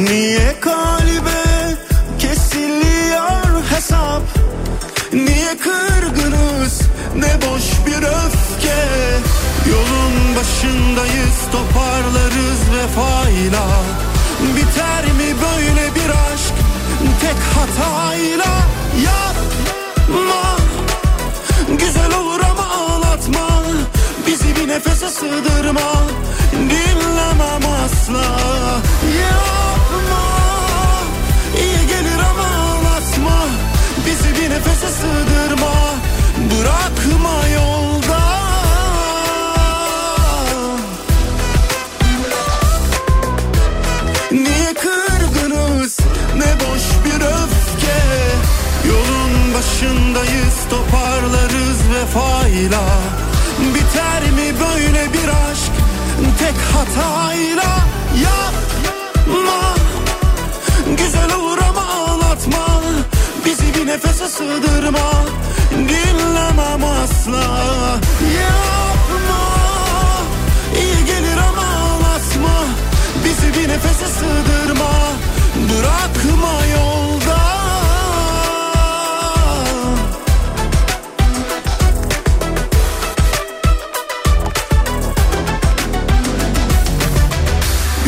Niye kalbe kesiliyor hesap? Niye kırgınız ne boş bir öfke? Yolun başındayız toparlarız vefayla. Biter mi böyle bir aşk tek hatayla? Yapma. Güzel olur ama ağlatma. Bizi bir nefese sığdırma. Dinlemem asla. Yapma bir nefese sığdırma. Bırakma yolda. Niye kırgınız? Ne boş bir öfke. Yolun başındayız toparlarız vefayla. Biter mi böyle bir aşk? Tek hatayla. Yapma. Güzel olur ama ağlatma bir nefese sığdırma Dinlemem asla. Yapma. İyi gelir ama ağlatma. Bizi bir nefese sığdırma Bırakma yolda.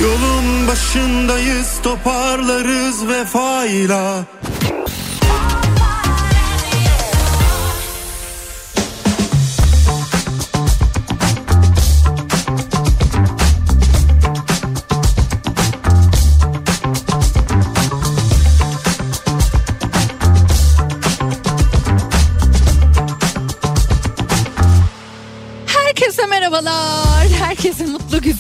Yolun başındayız toparlarız vefayla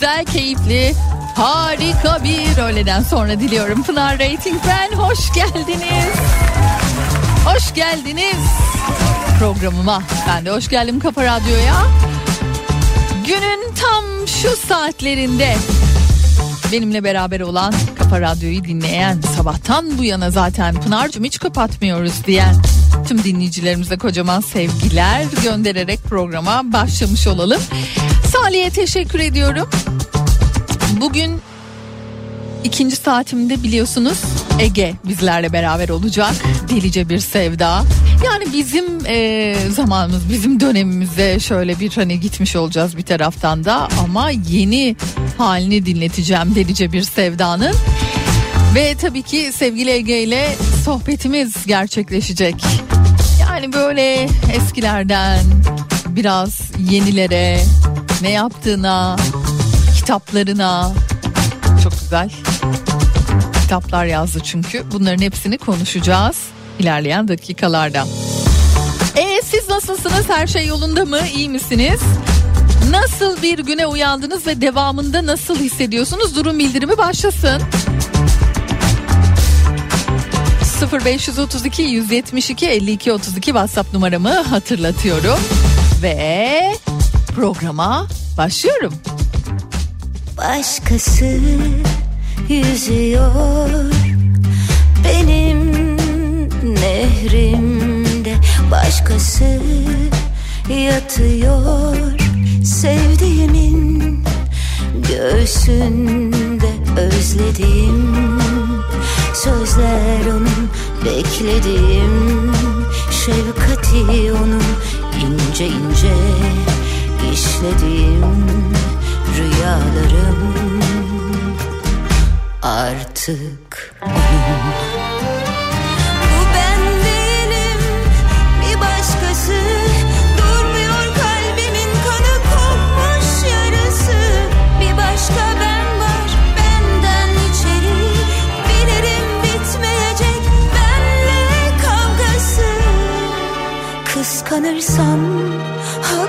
güzel, keyifli, harika bir öğleden sonra diliyorum. Pınar Rating ben. Hoş geldiniz. Hoş geldiniz programıma. Ben de hoş geldim Kafa Radyo'ya. Günün tam şu saatlerinde benimle beraber olan Kafa Radyo'yu dinleyen sabahtan bu yana zaten Pınar'cığım hiç kapatmıyoruz diyen tüm dinleyicilerimize kocaman sevgiler göndererek programa başlamış olalım. Salih'e teşekkür ediyorum. Bugün ikinci saatimde biliyorsunuz Ege bizlerle beraber olacak. Delice bir sevda. Yani bizim e, zamanımız, bizim dönemimizde şöyle bir hani gitmiş olacağız bir taraftan da ama yeni halini dinleteceğim Delice bir sevdanın. Ve tabii ki sevgili Ege ile sohbetimiz gerçekleşecek. Yani böyle eskilerden biraz yenilere ne yaptığına, kitaplarına çok güzel kitaplar yazdı çünkü. Bunların hepsini konuşacağız ilerleyen dakikalarda. E siz nasılsınız? Her şey yolunda mı? İyi misiniz? Nasıl bir güne uyandınız ve devamında nasıl hissediyorsunuz? Durum bildirimi başlasın. 0532 172 52 32 WhatsApp numaramı hatırlatıyorum ve programa başlıyorum. Başkası yüzüyor benim nehrimde başkası yatıyor sevdiğimin göğsünde özlediğim sözler onun beklediğim şefkati onun ince ince işlediğim rüyalarım. Artık oyun Bu ben değilim bir başkası. Durmuyor kalbimin kanı kopmuş yarısı Bir başka ben kıskanırsan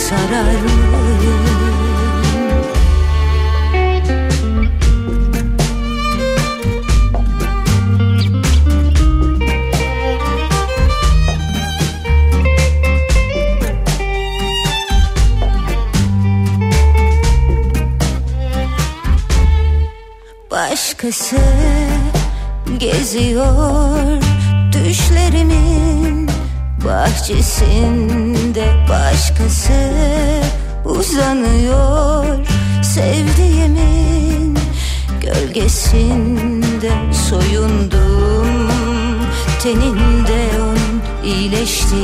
sarar mıyım? Başkası geziyor düşlerimin bahçesinde Başkası uzanıyor. Sevdiğimin gölgesinde soyundum. Teninde onun iyileştim.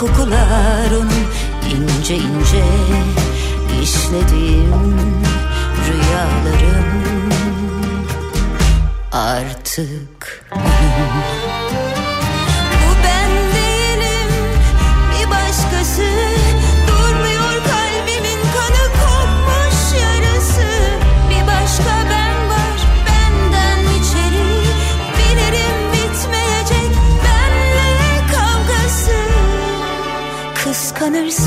Kokular onun ince ince işledim. Rüyalarım artık onun.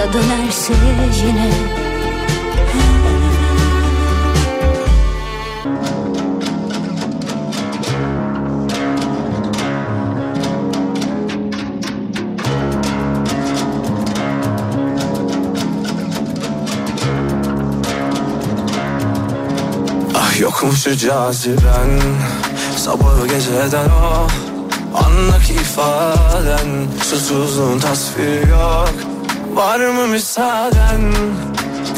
Ya dönerse yine. Ah yokum şu caziben. Sabahı geceden o Andaki ifaden. Susuzluğun tasviri yok Var mı müsaaden?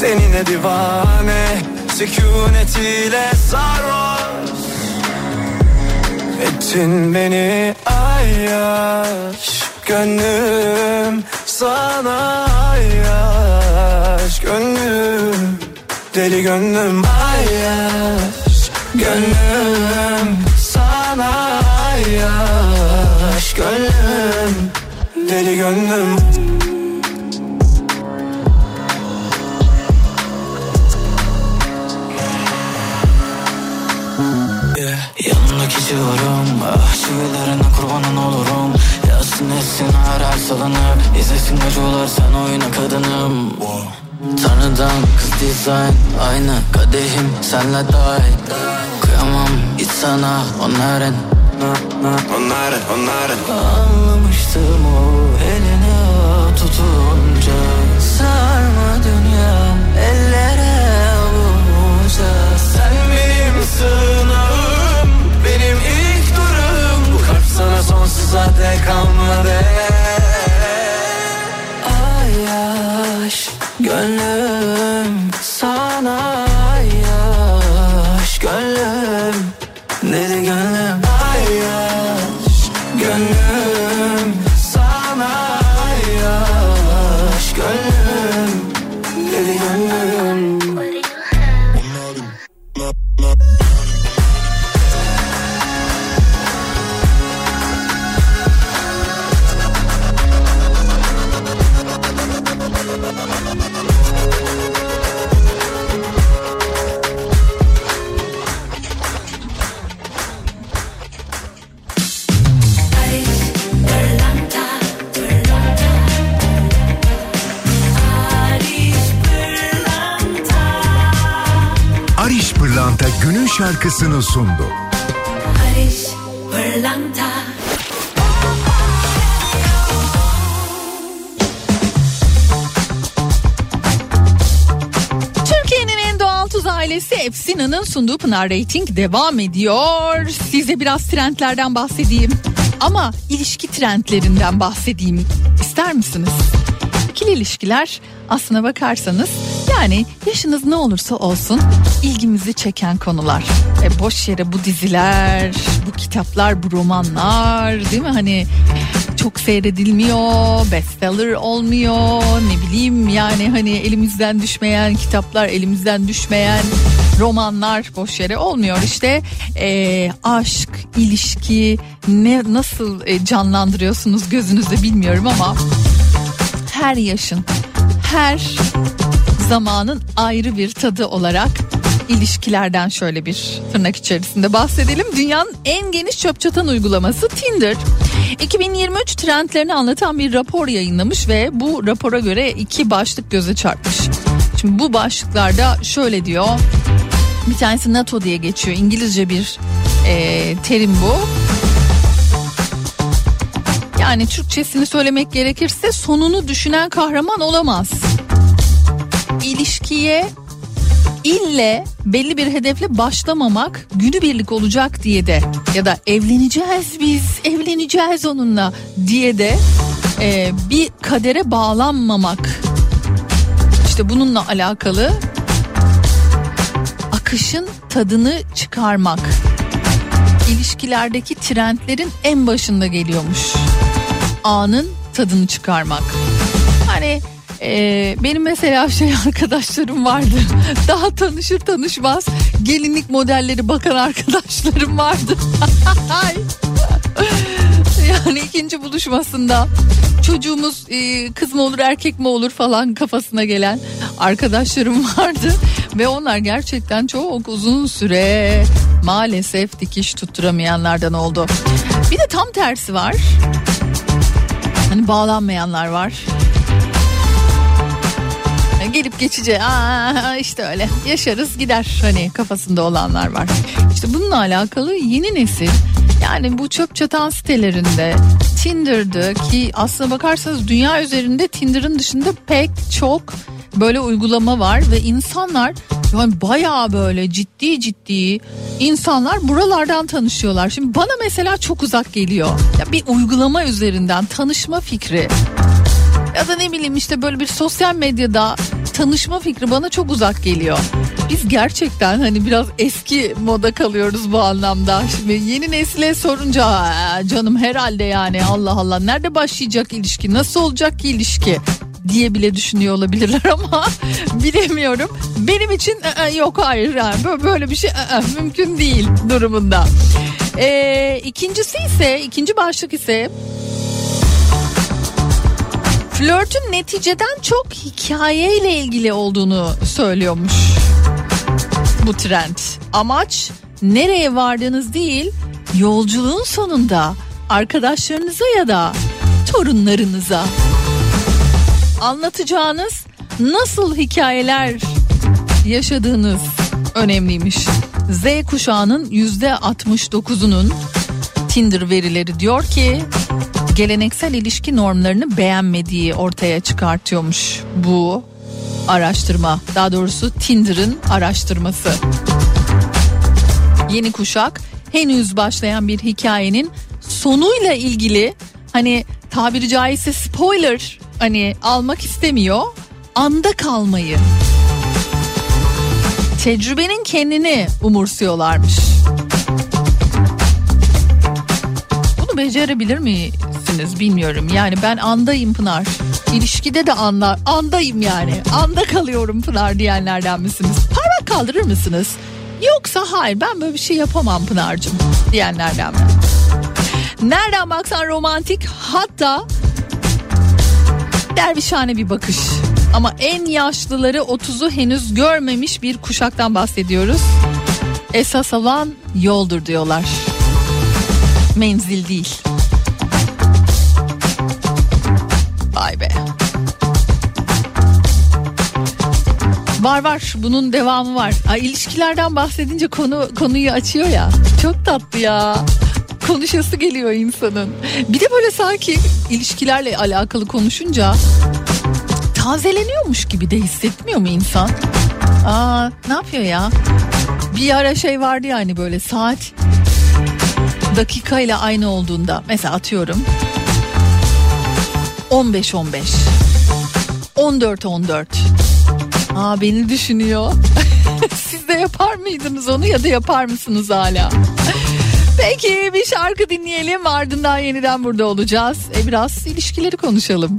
Tenine divane Sükunetiyle sarhoş. Ettin beni ayyaş Gönlüm sana ayyaş. Gönlüm deli gönlüm ayyaş Gönlüm sana ayyaş. Gönlüm deli gönlüm Civarım Ah çivilerine kurbanın olurum. Yazsın etsin her her salınıp İzlesin acılar sen oyna kadınım. Tanrıdan kız dizayn Aynı kadehim. Senle dahil Kıyamam hiç sana onların. Onların onların. Anlamıştım o sonsuza dek kalmadı sundu. Barış Pırlanta Türkiye'nin en ailesi Efsina'nın sunduğu Pınar Rating devam ediyor. Size biraz trendlerden bahsedeyim. Ama ilişki trendlerinden bahsedeyim. İster misiniz? İkili ilişkiler aslına bakarsanız yani yaşınız ne olursa olsun ilgimizi çeken konular. E boş yere bu diziler, bu kitaplar, bu romanlar değil mi? Hani çok seyredilmiyor, bestseller olmuyor, ne bileyim yani hani elimizden düşmeyen kitaplar, elimizden düşmeyen romanlar boş yere olmuyor. İşte e, aşk, ilişki ne nasıl e, canlandırıyorsunuz gözünüzde bilmiyorum ama her yaşın, her zamanın ayrı bir tadı olarak ilişkilerden şöyle bir tırnak içerisinde bahsedelim. Dünyanın en geniş çöp çatan uygulaması Tinder. 2023 trendlerini anlatan bir rapor yayınlamış ve bu rapora göre iki başlık göze çarpmış. Şimdi bu başlıklarda şöyle diyor. Bir tanesi NATO diye geçiyor. İngilizce bir e, terim bu. Yani Türkçesini söylemek gerekirse sonunu düşünen kahraman olamaz. İlişkiye ille belli bir hedefle başlamamak günübirlik olacak diye de ya da evleneceğiz biz evleneceğiz onunla diye de e, bir kadere bağlanmamak. İşte bununla alakalı akışın tadını çıkarmak. İlişkilerdeki trendlerin en başında geliyormuş. Anın tadını çıkarmak. Hani ee, benim mesela şey arkadaşlarım vardı. Daha tanışır tanışmaz gelinlik modelleri bakan arkadaşlarım vardı. yani ikinci buluşmasında çocuğumuz e, kız mı olur erkek mi olur falan kafasına gelen arkadaşlarım vardı. Ve onlar gerçekten çok uzun süre maalesef dikiş tutturamayanlardan oldu. Bir de tam tersi var. Hani bağlanmayanlar var gelip geçici aa işte öyle yaşarız gider hani kafasında olanlar var. İşte bununla alakalı yeni nesil yani bu çöp çatan sitelerinde Tinder'dı ki aslına bakarsanız dünya üzerinde Tinder'ın dışında pek çok böyle uygulama var ve insanlar yani bayağı böyle ciddi ciddi insanlar buralardan tanışıyorlar. Şimdi bana mesela çok uzak geliyor. Ya bir uygulama üzerinden tanışma fikri ya da ne bileyim işte böyle bir sosyal medyada tanışma fikri bana çok uzak geliyor. Biz gerçekten hani biraz eski moda kalıyoruz bu anlamda. Şimdi yeni nesile sorunca canım herhalde yani Allah Allah nerede başlayacak ilişki nasıl olacak ki ilişki diye bile düşünüyor olabilirler ama bilemiyorum. Benim için yok hayır yani böyle bir şey mümkün değil durumunda. Ee, ikincisi ise ikinci başlık ise Flörtün neticeden çok hikayeyle ilgili olduğunu söylüyormuş bu trend. Amaç nereye vardığınız değil, yolculuğun sonunda arkadaşlarınıza ya da torunlarınıza anlatacağınız nasıl hikayeler yaşadığınız önemliymiş. Z kuşağının yüzde 69'unun Tinder verileri diyor ki geleneksel ilişki normlarını beğenmediği ortaya çıkartıyormuş bu araştırma. Daha doğrusu Tinder'ın araştırması. Yeni kuşak henüz başlayan bir hikayenin sonuyla ilgili hani tabiri caizse spoiler hani almak istemiyor. Anda kalmayı. Tecrübenin kendini umursuyorlarmış. Bunu becerebilir mi misiniz bilmiyorum. Yani ben andayım Pınar. İlişkide de anlar, andayım yani. Anda kalıyorum Pınar diyenlerden misiniz? Parmak kaldırır mısınız? Yoksa hayır ben böyle bir şey yapamam Pınar'cığım diyenlerden mi? Nereden baksan romantik hatta dervişhane bir bakış. Ama en yaşlıları 30'u henüz görmemiş bir kuşaktan bahsediyoruz. Esas alan yoldur diyorlar menzil değil. Vay be. Var var bunun devamı var. Ay, ilişkilerden bahsedince konu konuyu açıyor ya. Çok tatlı ya. Konuşası geliyor insanın. Bir de böyle sanki ilişkilerle alakalı konuşunca tazeleniyormuş gibi de hissetmiyor mu insan? Aa ne yapıyor ya? Bir ara şey vardı yani böyle saat dakika ile aynı olduğunda mesela atıyorum 15 15 14 14 Aa beni düşünüyor. Siz de yapar mıydınız onu ya da yapar mısınız hala? Peki bir şarkı dinleyelim ardından yeniden burada olacağız. E biraz ilişkileri konuşalım.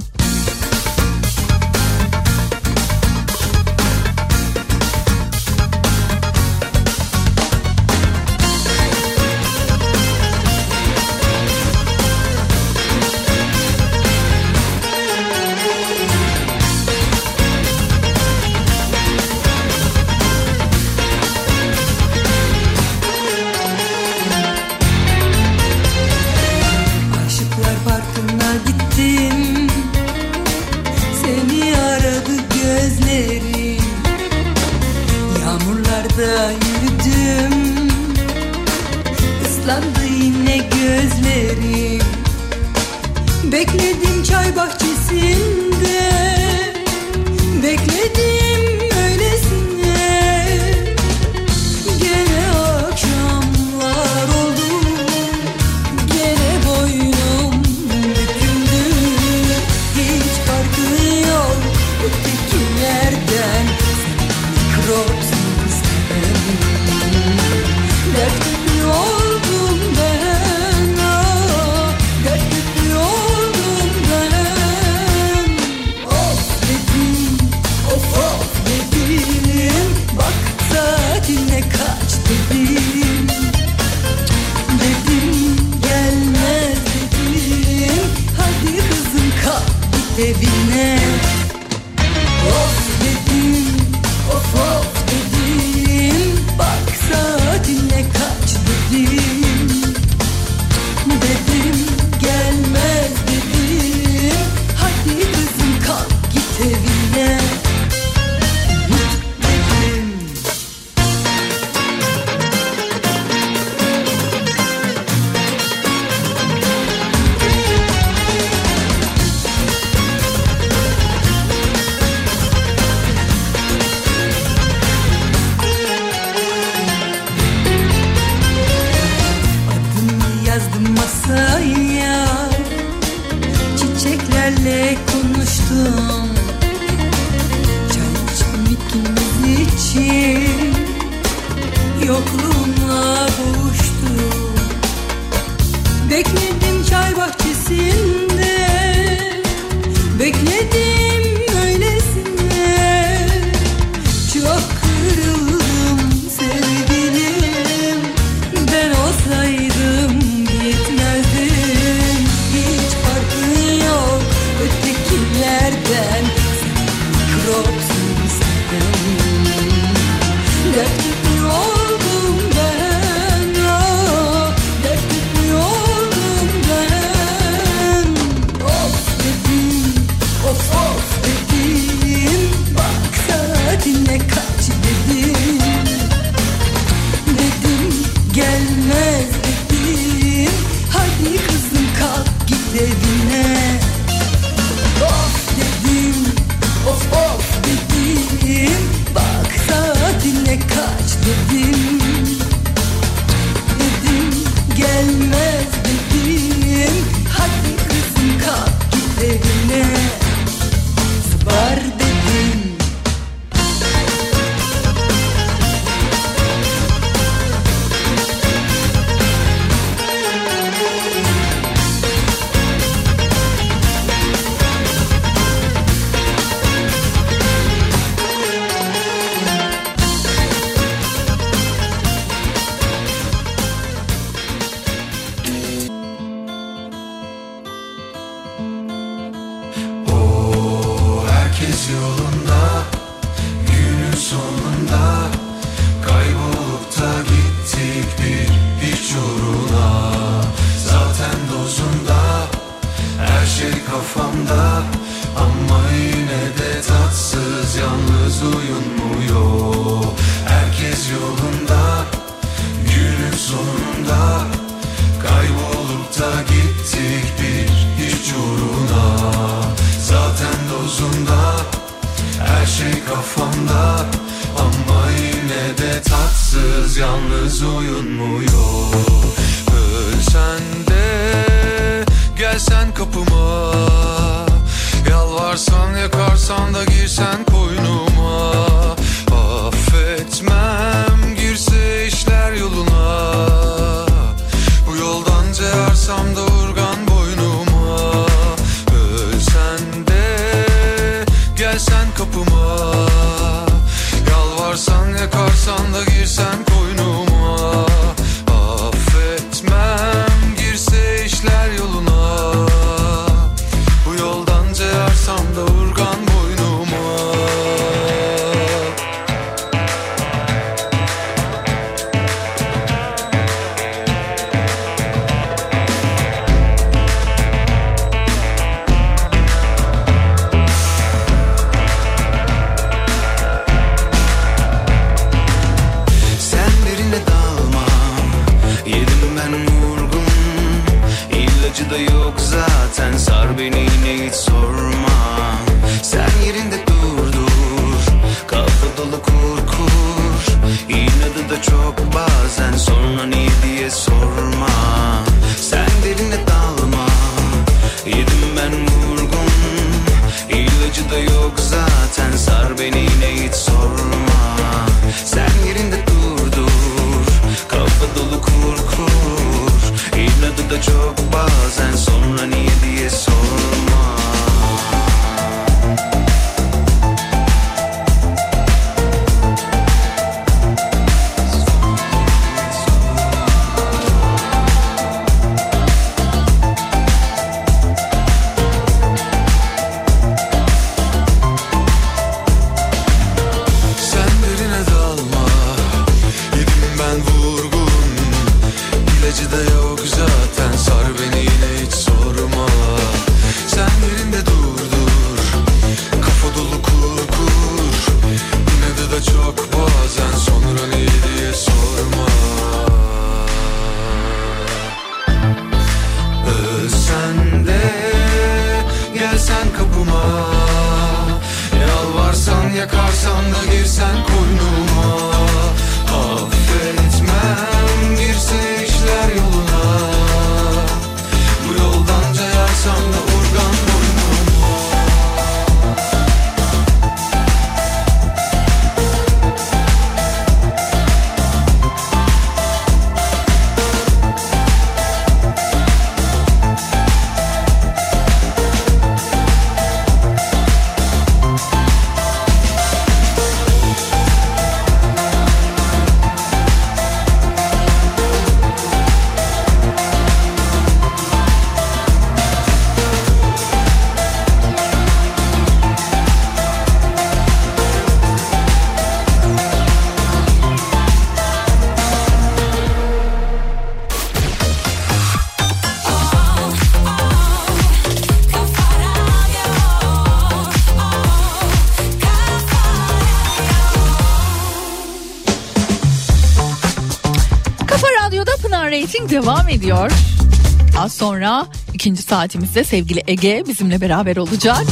Az sonra ikinci saatimizde sevgili Ege bizimle beraber olacak.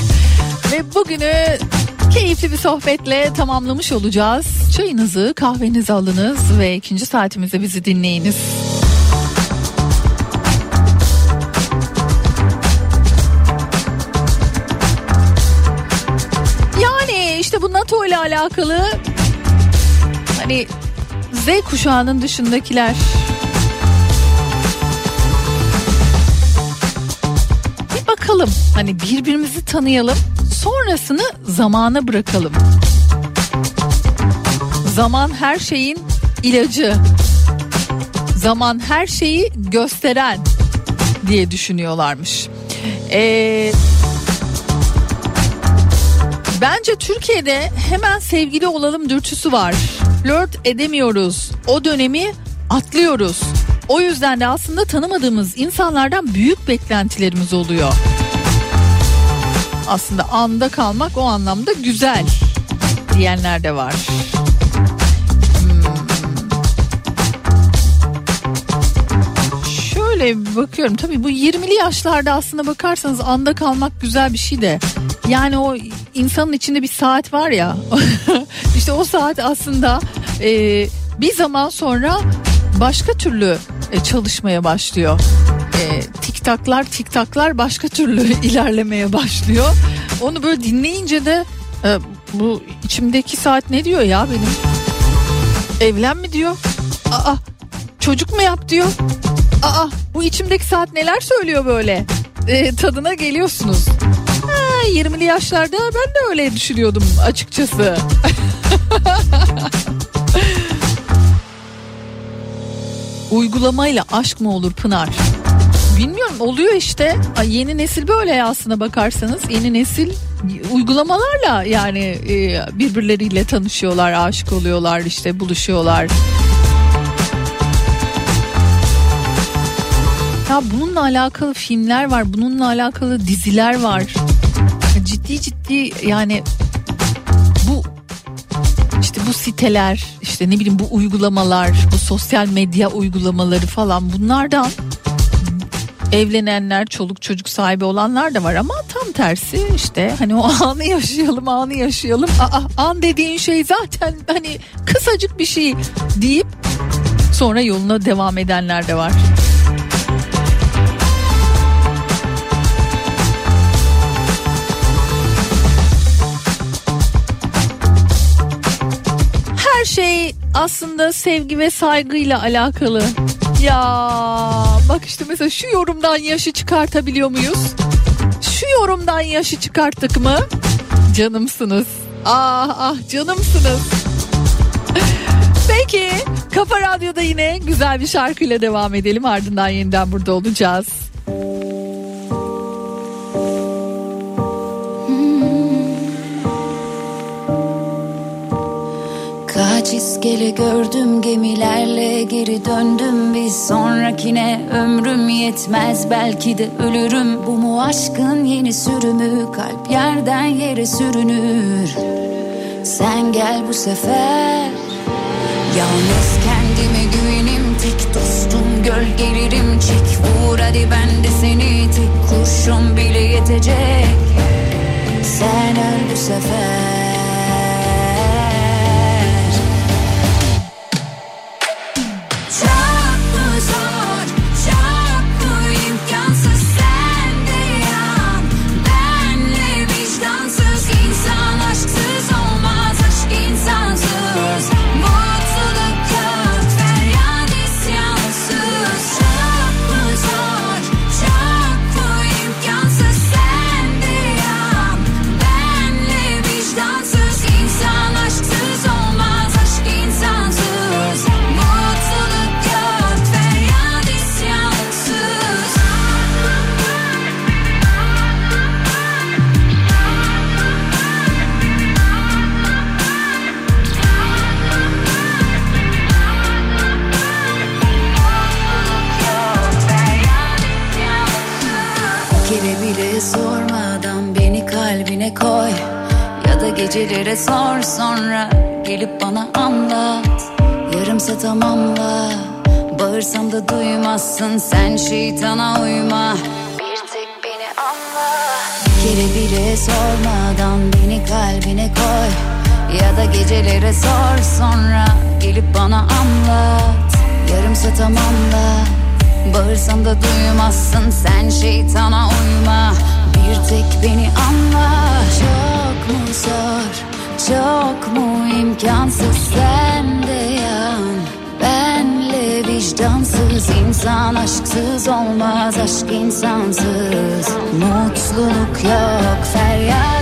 Ve bugünü keyifli bir sohbetle tamamlamış olacağız. Çayınızı kahvenizi alınız ve ikinci saatimizde bizi dinleyiniz. Yani işte bu NATO ile alakalı hani Z kuşağının dışındakiler hani birbirimizi tanıyalım sonrasını zamana bırakalım. Zaman her şeyin ilacı. Zaman her şeyi gösteren diye düşünüyorlarmış. Ee, Bence Türkiye'de hemen sevgili olalım dürtüsü var. Flört edemiyoruz. O dönemi atlıyoruz. O yüzden de aslında tanımadığımız insanlardan büyük beklentilerimiz oluyor. Aslında anda kalmak o anlamda güzel diyenler de var. Hmm. Şöyle bakıyorum tabii bu 20'li yaşlarda aslında bakarsanız anda kalmak güzel bir şey de. Yani o insanın içinde bir saat var ya işte o saat aslında e, bir zaman sonra başka türlü e, çalışmaya başlıyor. E, tiktaklar tiktaklar başka türlü ilerlemeye başlıyor. Onu böyle dinleyince de e, bu içimdeki saat ne diyor ya benim? Evlen mi diyor? Aa çocuk mu yap diyor? Aa bu içimdeki saat neler söylüyor böyle? E, tadına geliyorsunuz. Ha, 20'li yaşlarda ben de öyle düşünüyordum açıkçası. Uygulamayla aşk mı olur Pınar? Bilmiyorum oluyor işte. Ay, Yeni nesil böyle aslına bakarsanız. Yeni nesil uygulamalarla yani e, birbirleriyle tanışıyorlar, aşık oluyorlar, işte buluşuyorlar. Ya bununla alakalı filmler var, bununla alakalı diziler var. Ciddi ciddi yani bu işte bu siteler, işte ne bileyim bu uygulamalar, bu sosyal medya uygulamaları falan bunlardan evlenenler, çoluk çocuk sahibi olanlar da var ama tam tersi işte hani o anı yaşayalım, anı yaşayalım. Aa, an dediğin şey zaten hani kısacık bir şey deyip sonra yoluna devam edenler de var. Her şey aslında sevgi ve saygıyla alakalı. Ya bak işte mesela şu yorumdan yaşı çıkartabiliyor muyuz? Şu yorumdan yaşı çıkarttık mı? Canımsınız. Ah ah canımsınız. Peki Kafa Radyo'da yine güzel bir şarkıyla devam edelim. Ardından yeniden burada olacağız. Kaç iskele gördüm gemilerle geri döndüm. Bir sonrakine ömrüm yetmez belki de ölürüm. Bu mu aşkın yeni sürümü? Kalp yerden yere sürünür. Sen gel bu sefer. Yalnız kendime güvenim tek dostum gölgelerim çek vur hadi ben de seni. Tek kurşun bile yetecek. Sen öl bu sefer Bağırsam da duymazsın. Sen şeytana uyma. Bir tek beni anla. Kere bile sormadan beni kalbine koy. Ya da gecelere sor sonra gelip bana anlat. Yarımsa tamamla Bağırsam da duymazsın. Sen şeytana uyma. Bir tek beni anla. Çok mu zor çok mu imkansız? Sen de yan Benle vicdansız insan aşksız olmaz aşk insansız. Mutluluk yok feryat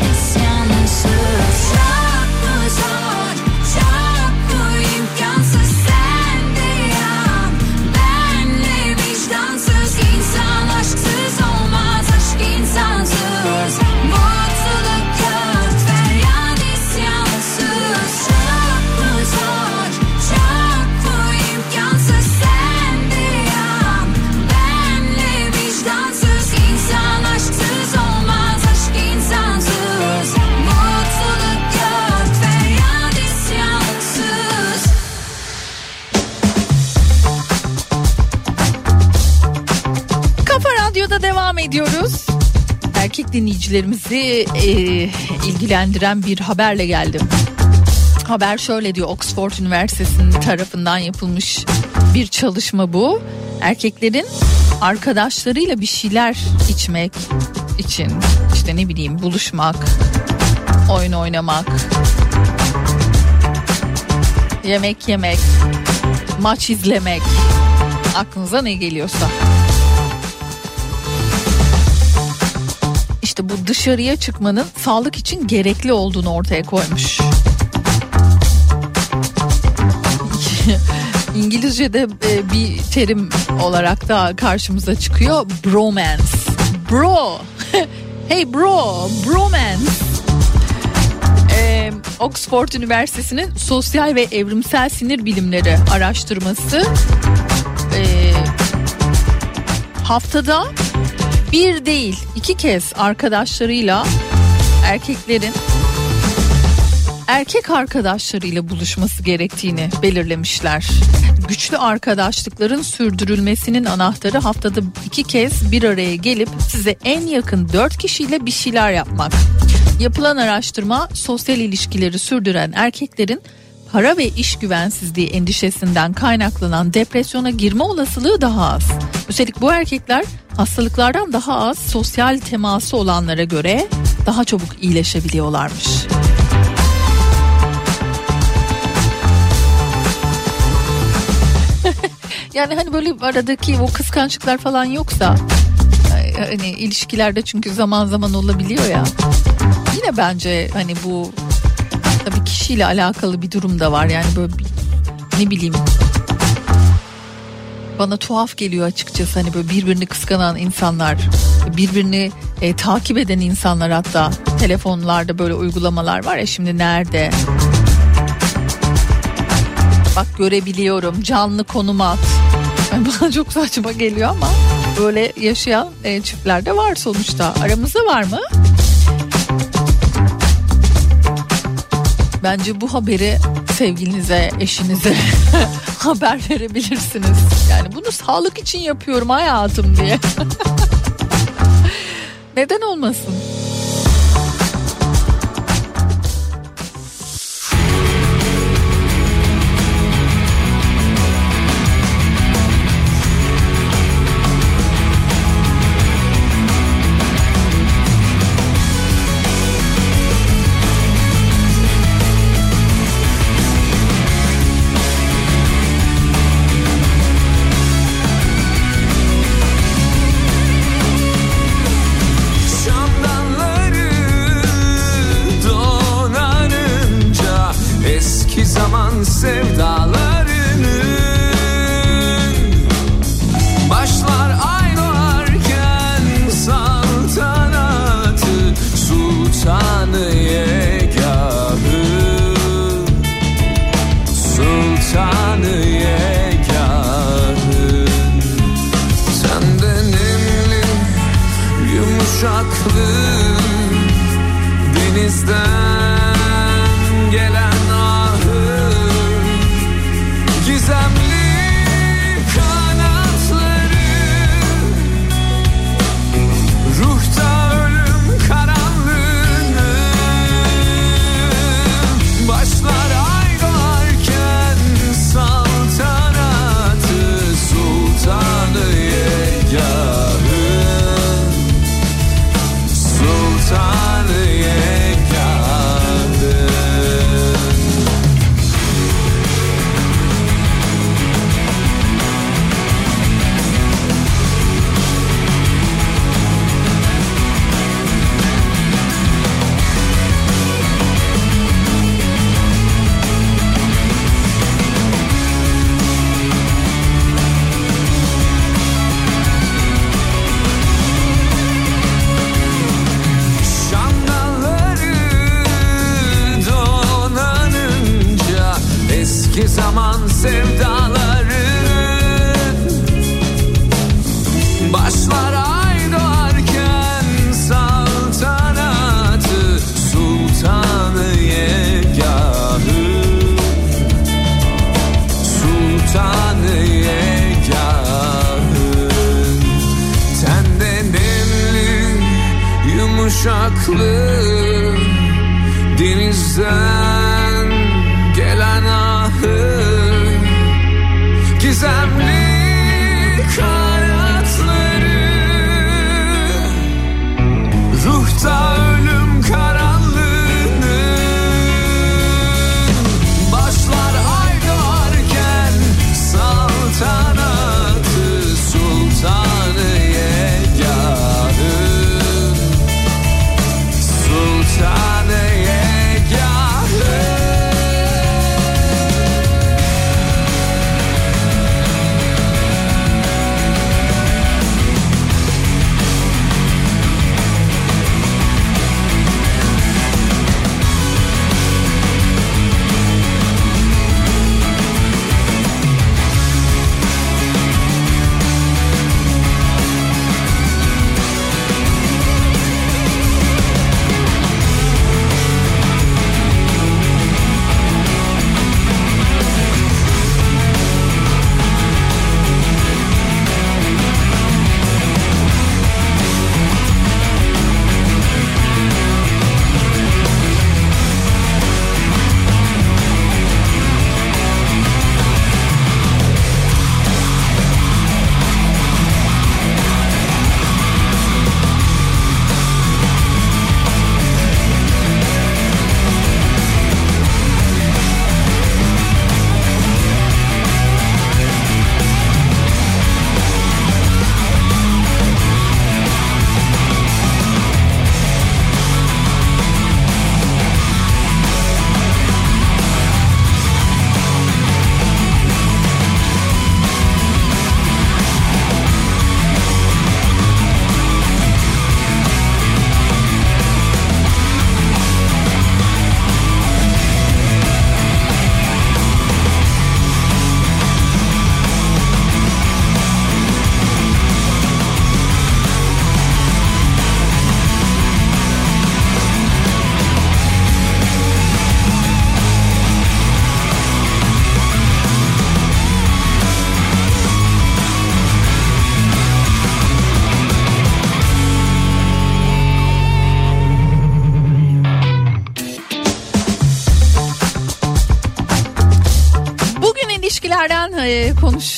Dinleyicilerimizi e, ilgilendiren bir haberle geldim. Haber şöyle diyor Oxford Üniversitesi'nin tarafından yapılmış bir çalışma bu. Erkeklerin arkadaşlarıyla bir şeyler içmek için işte ne bileyim buluşmak, oyun oynamak, yemek yemek, maç izlemek aklınıza ne geliyorsa. Bu dışarıya çıkmanın sağlık için gerekli olduğunu ortaya koymuş. İngilizce'de e, bir terim olarak da karşımıza çıkıyor. Bromance. Bro. hey bro. Bromance. Ee, Oxford Üniversitesi'nin sosyal ve evrimsel sinir bilimleri araştırması e, haftada bir değil iki kez arkadaşlarıyla erkeklerin erkek arkadaşlarıyla buluşması gerektiğini belirlemişler. Güçlü arkadaşlıkların sürdürülmesinin anahtarı haftada iki kez bir araya gelip size en yakın dört kişiyle bir şeyler yapmak. Yapılan araştırma sosyal ilişkileri sürdüren erkeklerin para ve iş güvensizliği endişesinden kaynaklanan depresyona girme olasılığı daha az. Üstelik bu erkekler hastalıklardan daha az sosyal teması olanlara göre daha çabuk iyileşebiliyorlarmış. yani hani böyle aradaki o kıskançlıklar falan yoksa hani ilişkilerde çünkü zaman zaman olabiliyor ya. Yine bence hani bu tabii kişiyle alakalı bir durum da var yani böyle bir, ne bileyim bana tuhaf geliyor açıkçası. Hani böyle birbirini kıskanan insanlar birbirini e, takip eden insanlar hatta telefonlarda böyle uygulamalar var ya şimdi nerede? Bak görebiliyorum canlı konum at. Yani bana çok saçma geliyor ama böyle yaşayan e, çiftler de var sonuçta. Aramızda var mı? Bence bu haberi sevgilinize, eşinize haber verebilirsiniz. Yani bunu sağlık için yapıyorum hayatım diye. Neden olmasın?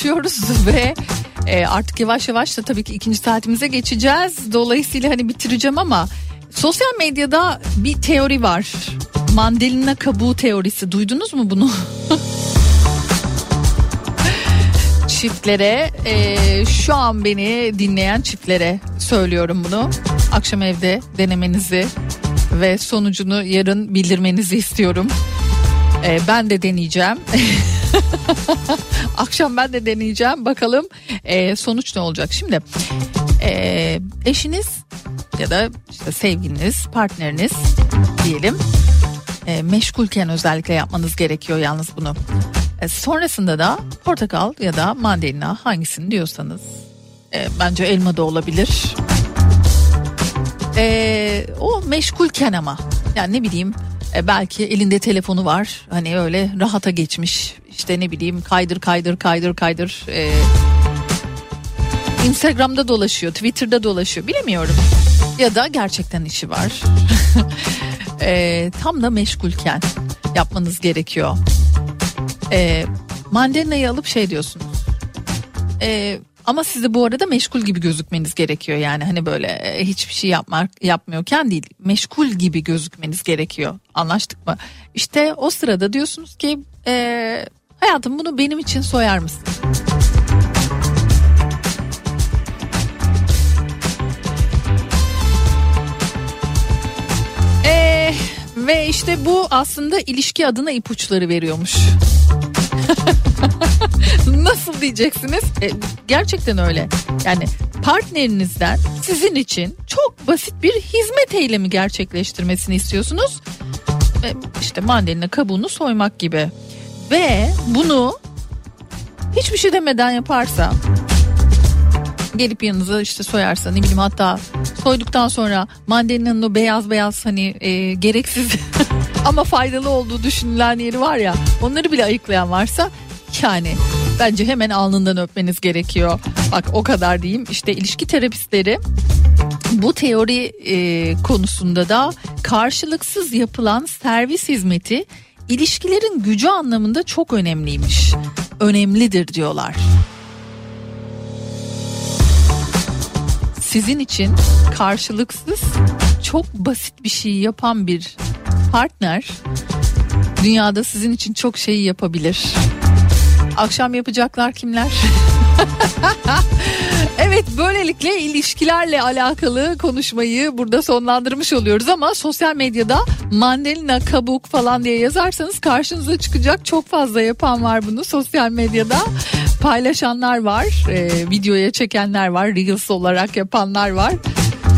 Konuşuyoruz ve e, artık yavaş yavaş da tabii ki ikinci saatimize geçeceğiz. Dolayısıyla hani bitireceğim ama sosyal medyada bir teori var. Mandalina kabuğu teorisi. Duydunuz mu bunu? çiftlere e, şu an beni dinleyen çiftlere söylüyorum bunu. Akşam evde denemenizi ve sonucunu yarın bildirmenizi istiyorum. E, ben de deneyeceğim. Akşam ben de deneyeceğim. Bakalım e, sonuç ne olacak. Şimdi e, eşiniz ya da işte sevgiliniz, partneriniz diyelim e, meşgulken özellikle yapmanız gerekiyor yalnız bunu. E, sonrasında da portakal ya da mandalina hangisini diyorsanız e, bence elma da olabilir. E, o meşgulken ama yani ne bileyim e, belki elinde telefonu var. Hani öyle rahata geçmiş. İşte ne bileyim kaydır kaydır kaydır kaydır. E, Instagram'da dolaşıyor Twitter'da dolaşıyor. Bilemiyorum. Ya da gerçekten işi var. E, tam da meşgulken yapmanız gerekiyor. E, mandalinayı alıp şey diyorsunuz e, ama size bu arada meşgul gibi gözükmeniz gerekiyor yani hani böyle e, hiçbir şey yapmak yapmıyorken değil meşgul gibi gözükmeniz gerekiyor anlaştık mı? İşte o sırada diyorsunuz ki e, hayatım bunu benim için soyar mısın? E, ve işte bu aslında ilişki adına ipuçları veriyormuş. Nasıl diyeceksiniz? E, gerçekten öyle. Yani partnerinizden sizin için çok basit bir hizmet eylemi gerçekleştirmesini istiyorsunuz. E, işte mandalina kabuğunu soymak gibi. Ve bunu hiçbir şey demeden yaparsa gelip yanınıza işte soyarsa ne bileyim hatta soyduktan sonra mandalina'nın o beyaz beyaz hani e, gereksiz ama faydalı olduğu düşünülen yeri var ya onları bile ayıklayan varsa yani bence hemen alnından öpmeniz gerekiyor. Bak o kadar diyeyim işte ilişki terapistleri bu teori e, konusunda da karşılıksız yapılan servis hizmeti ilişkilerin gücü anlamında çok önemliymiş. Önemlidir diyorlar. Sizin için karşılıksız çok basit bir şey yapan bir partner dünyada sizin için çok şeyi yapabilir. Akşam yapacaklar kimler? evet böylelikle ilişkilerle alakalı konuşmayı burada sonlandırmış oluyoruz ama sosyal medyada mandalina kabuk falan diye yazarsanız karşınıza çıkacak çok fazla yapan var bunu sosyal medyada. Paylaşanlar var e, videoya çekenler var reels olarak yapanlar var.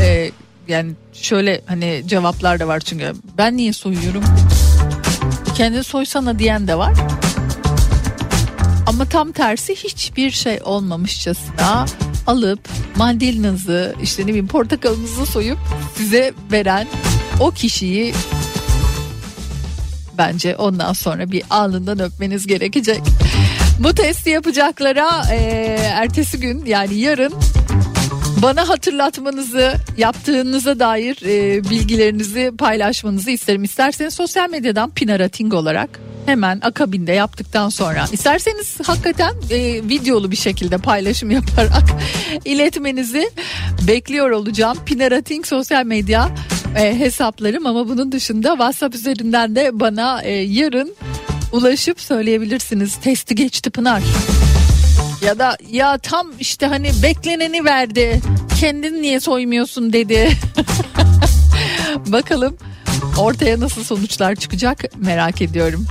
E, yani şöyle hani cevaplar da var çünkü. Ben niye soyuyorum? Kendini soysana diyen de var ama tam tersi hiçbir şey olmamışçasına alıp mandalinanızı işte ne bileyim portakalınızı soyup size veren o kişiyi bence ondan sonra bir alnından öpmeniz gerekecek. Bu testi yapacaklara e, ertesi gün yani yarın bana hatırlatmanızı yaptığınıza dair e, bilgilerinizi paylaşmanızı isterim. İsterseniz sosyal medyadan Pinarating olarak hemen akabinde yaptıktan sonra isterseniz hakikaten e, videolu bir şekilde paylaşım yaparak iletmenizi bekliyor olacağım. Pinarating sosyal medya e, hesaplarım ama bunun dışında WhatsApp üzerinden de bana e, yarın ulaşıp söyleyebilirsiniz. Testi geçti Pınar. Ya da ya tam işte hani bekleneni verdi. Kendin niye soymuyorsun dedi. Bakalım ortaya nasıl sonuçlar çıkacak merak ediyorum.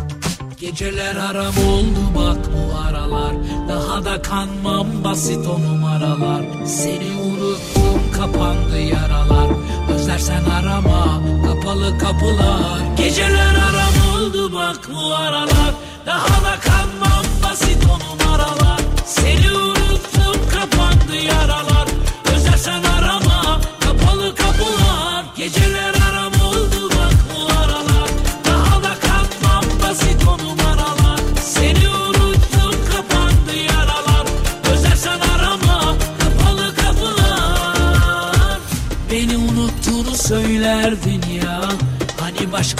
Geceler aram oldu bak bu aralar. Daha da kanmam basit o numaralar. Seni unuttum kapandı yaralar. Özlersen arama kapalı kapılar. Geceler aram oldu bak bu aralar. Daha da kanmam basit o numaralar. Seni unuttum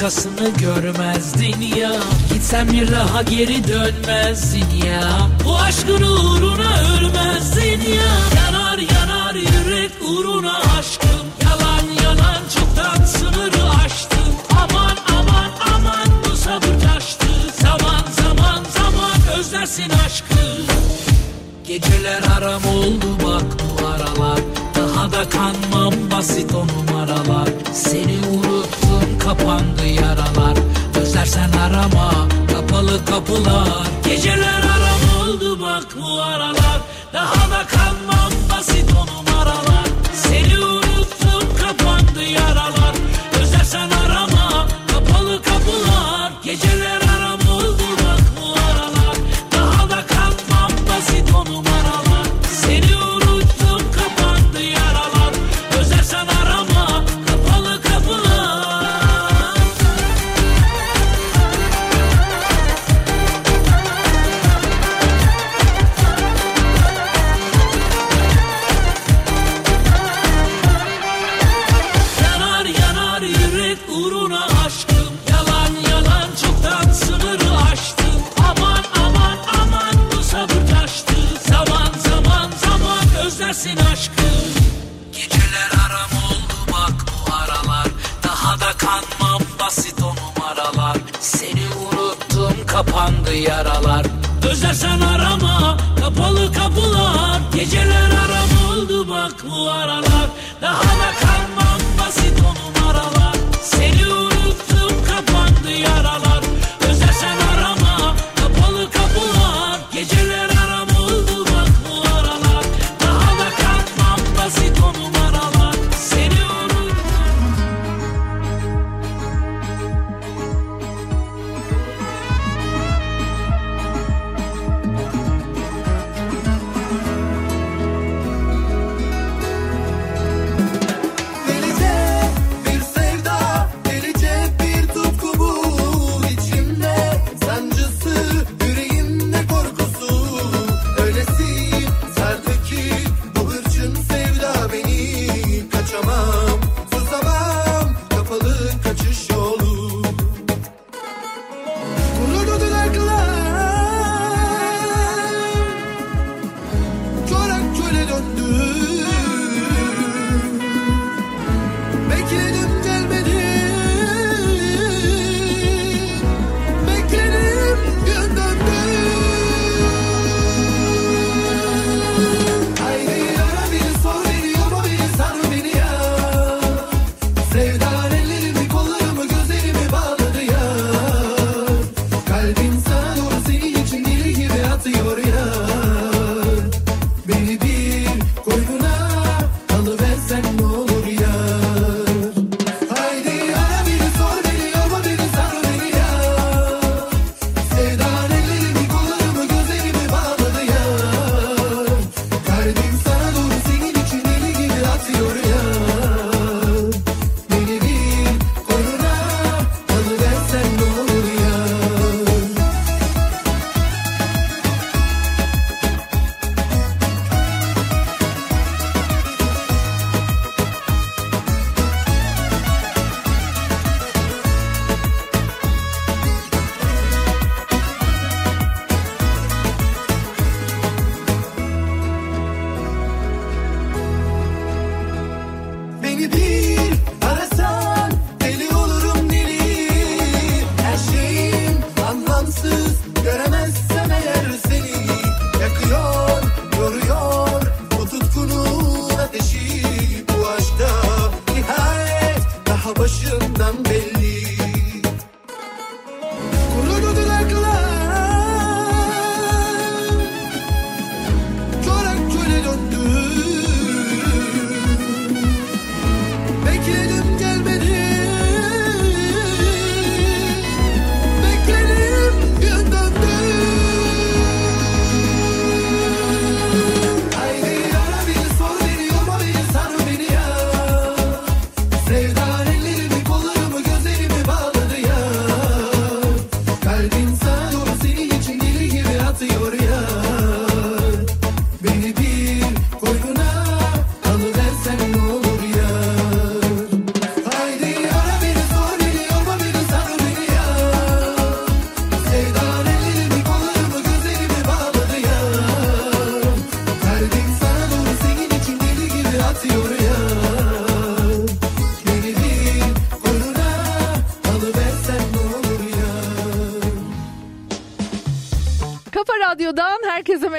arkasını görmezdin ya. Gitsen bir daha geri dönmezdin ya. Bu aşkın uğruna ölmezdin ya. Yanar yanar yürek uğruna aşkım. Yalan yalan çoktan sınırı aştı Aman aman aman bu sabır taştı. Zaman zaman zaman özlersin aşkı. Geceler haram oldu bak bu aralar. Daha da kanmam basit o numaralar. Seni uğruna kapandı yaralar. Özlersen arama kapalı kapılar. Geceler aram oldu bak bu aralar. Daha da kan döndü.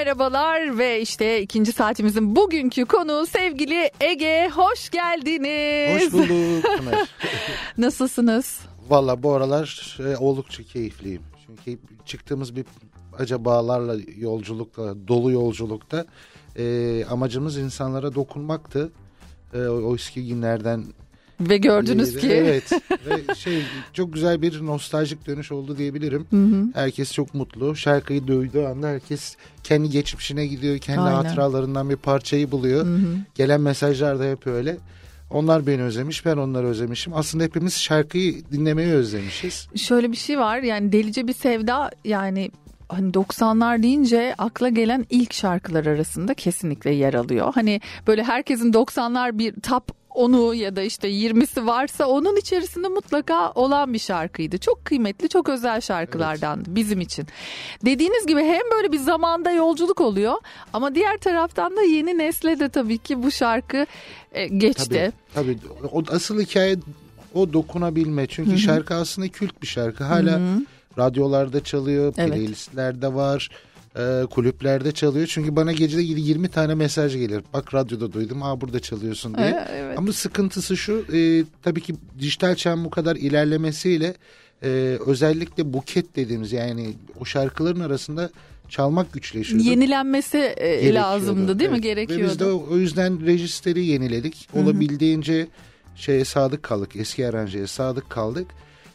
Merhabalar ve işte ikinci saatimizin bugünkü konuğu sevgili Ege. Hoş geldiniz. Hoş bulduk Pınar. Nasılsınız? Valla bu aralar e, oldukça keyifliyim. Çünkü çıktığımız bir acabalarla yolculukta, dolu yolculukta e, amacımız insanlara dokunmaktı. E, o eski günlerden Ve gördünüz ki Evet ve şey çok güzel bir nostaljik dönüş oldu diyebilirim. Hı hı. Herkes çok mutlu. Şarkıyı duyduğu anda herkes kendi geçmişine gidiyor. Kendi Aynen. hatıralarından bir parçayı buluyor. Hı hı. Gelen mesajlar da hep öyle. Onlar beni özlemiş, ben onları özlemişim. Aslında hepimiz şarkıyı dinlemeyi özlemişiz. şöyle bir şey var yani delice bir sevda yani hani 90'lar deyince akla gelen ilk şarkılar arasında kesinlikle yer alıyor. Hani böyle herkesin 90'lar bir top onu ya da işte 20'si varsa onun içerisinde mutlaka olan bir şarkıydı. Çok kıymetli, çok özel şarkılardan bizim için. Dediğiniz gibi hem böyle bir zamanda yolculuk oluyor ama diğer taraftan da yeni nesle de tabii ki bu şarkı e, geçti. Tabii, tabii. O asıl hikaye o dokunabilme. Çünkü Hı hı. şarkı aslında kült bir şarkı. Hala Hı hı. radyolarda çalıyor, Evet. playlistlerde var, e, kulüplerde çalıyor. Çünkü bana gecede 20 tane mesaj gelir. Bak radyoda duydum, aa burada çalıyorsun diye. E, evet. Ama sıkıntısı şu, e, tabii ki dijital çağın bu kadar ilerlemesiyle e, özellikle buket dediğimiz yani o şarkıların arasında çalmak güçleşiyordu. Yenilenmesi e, lazımdı değil mi? Evet. Gerekiyordu. Ve biz de o, o yüzden rejisteri yeniledik. Olabildiğince şeye sadık kaldık. Eski aranjeye sadık kaldık.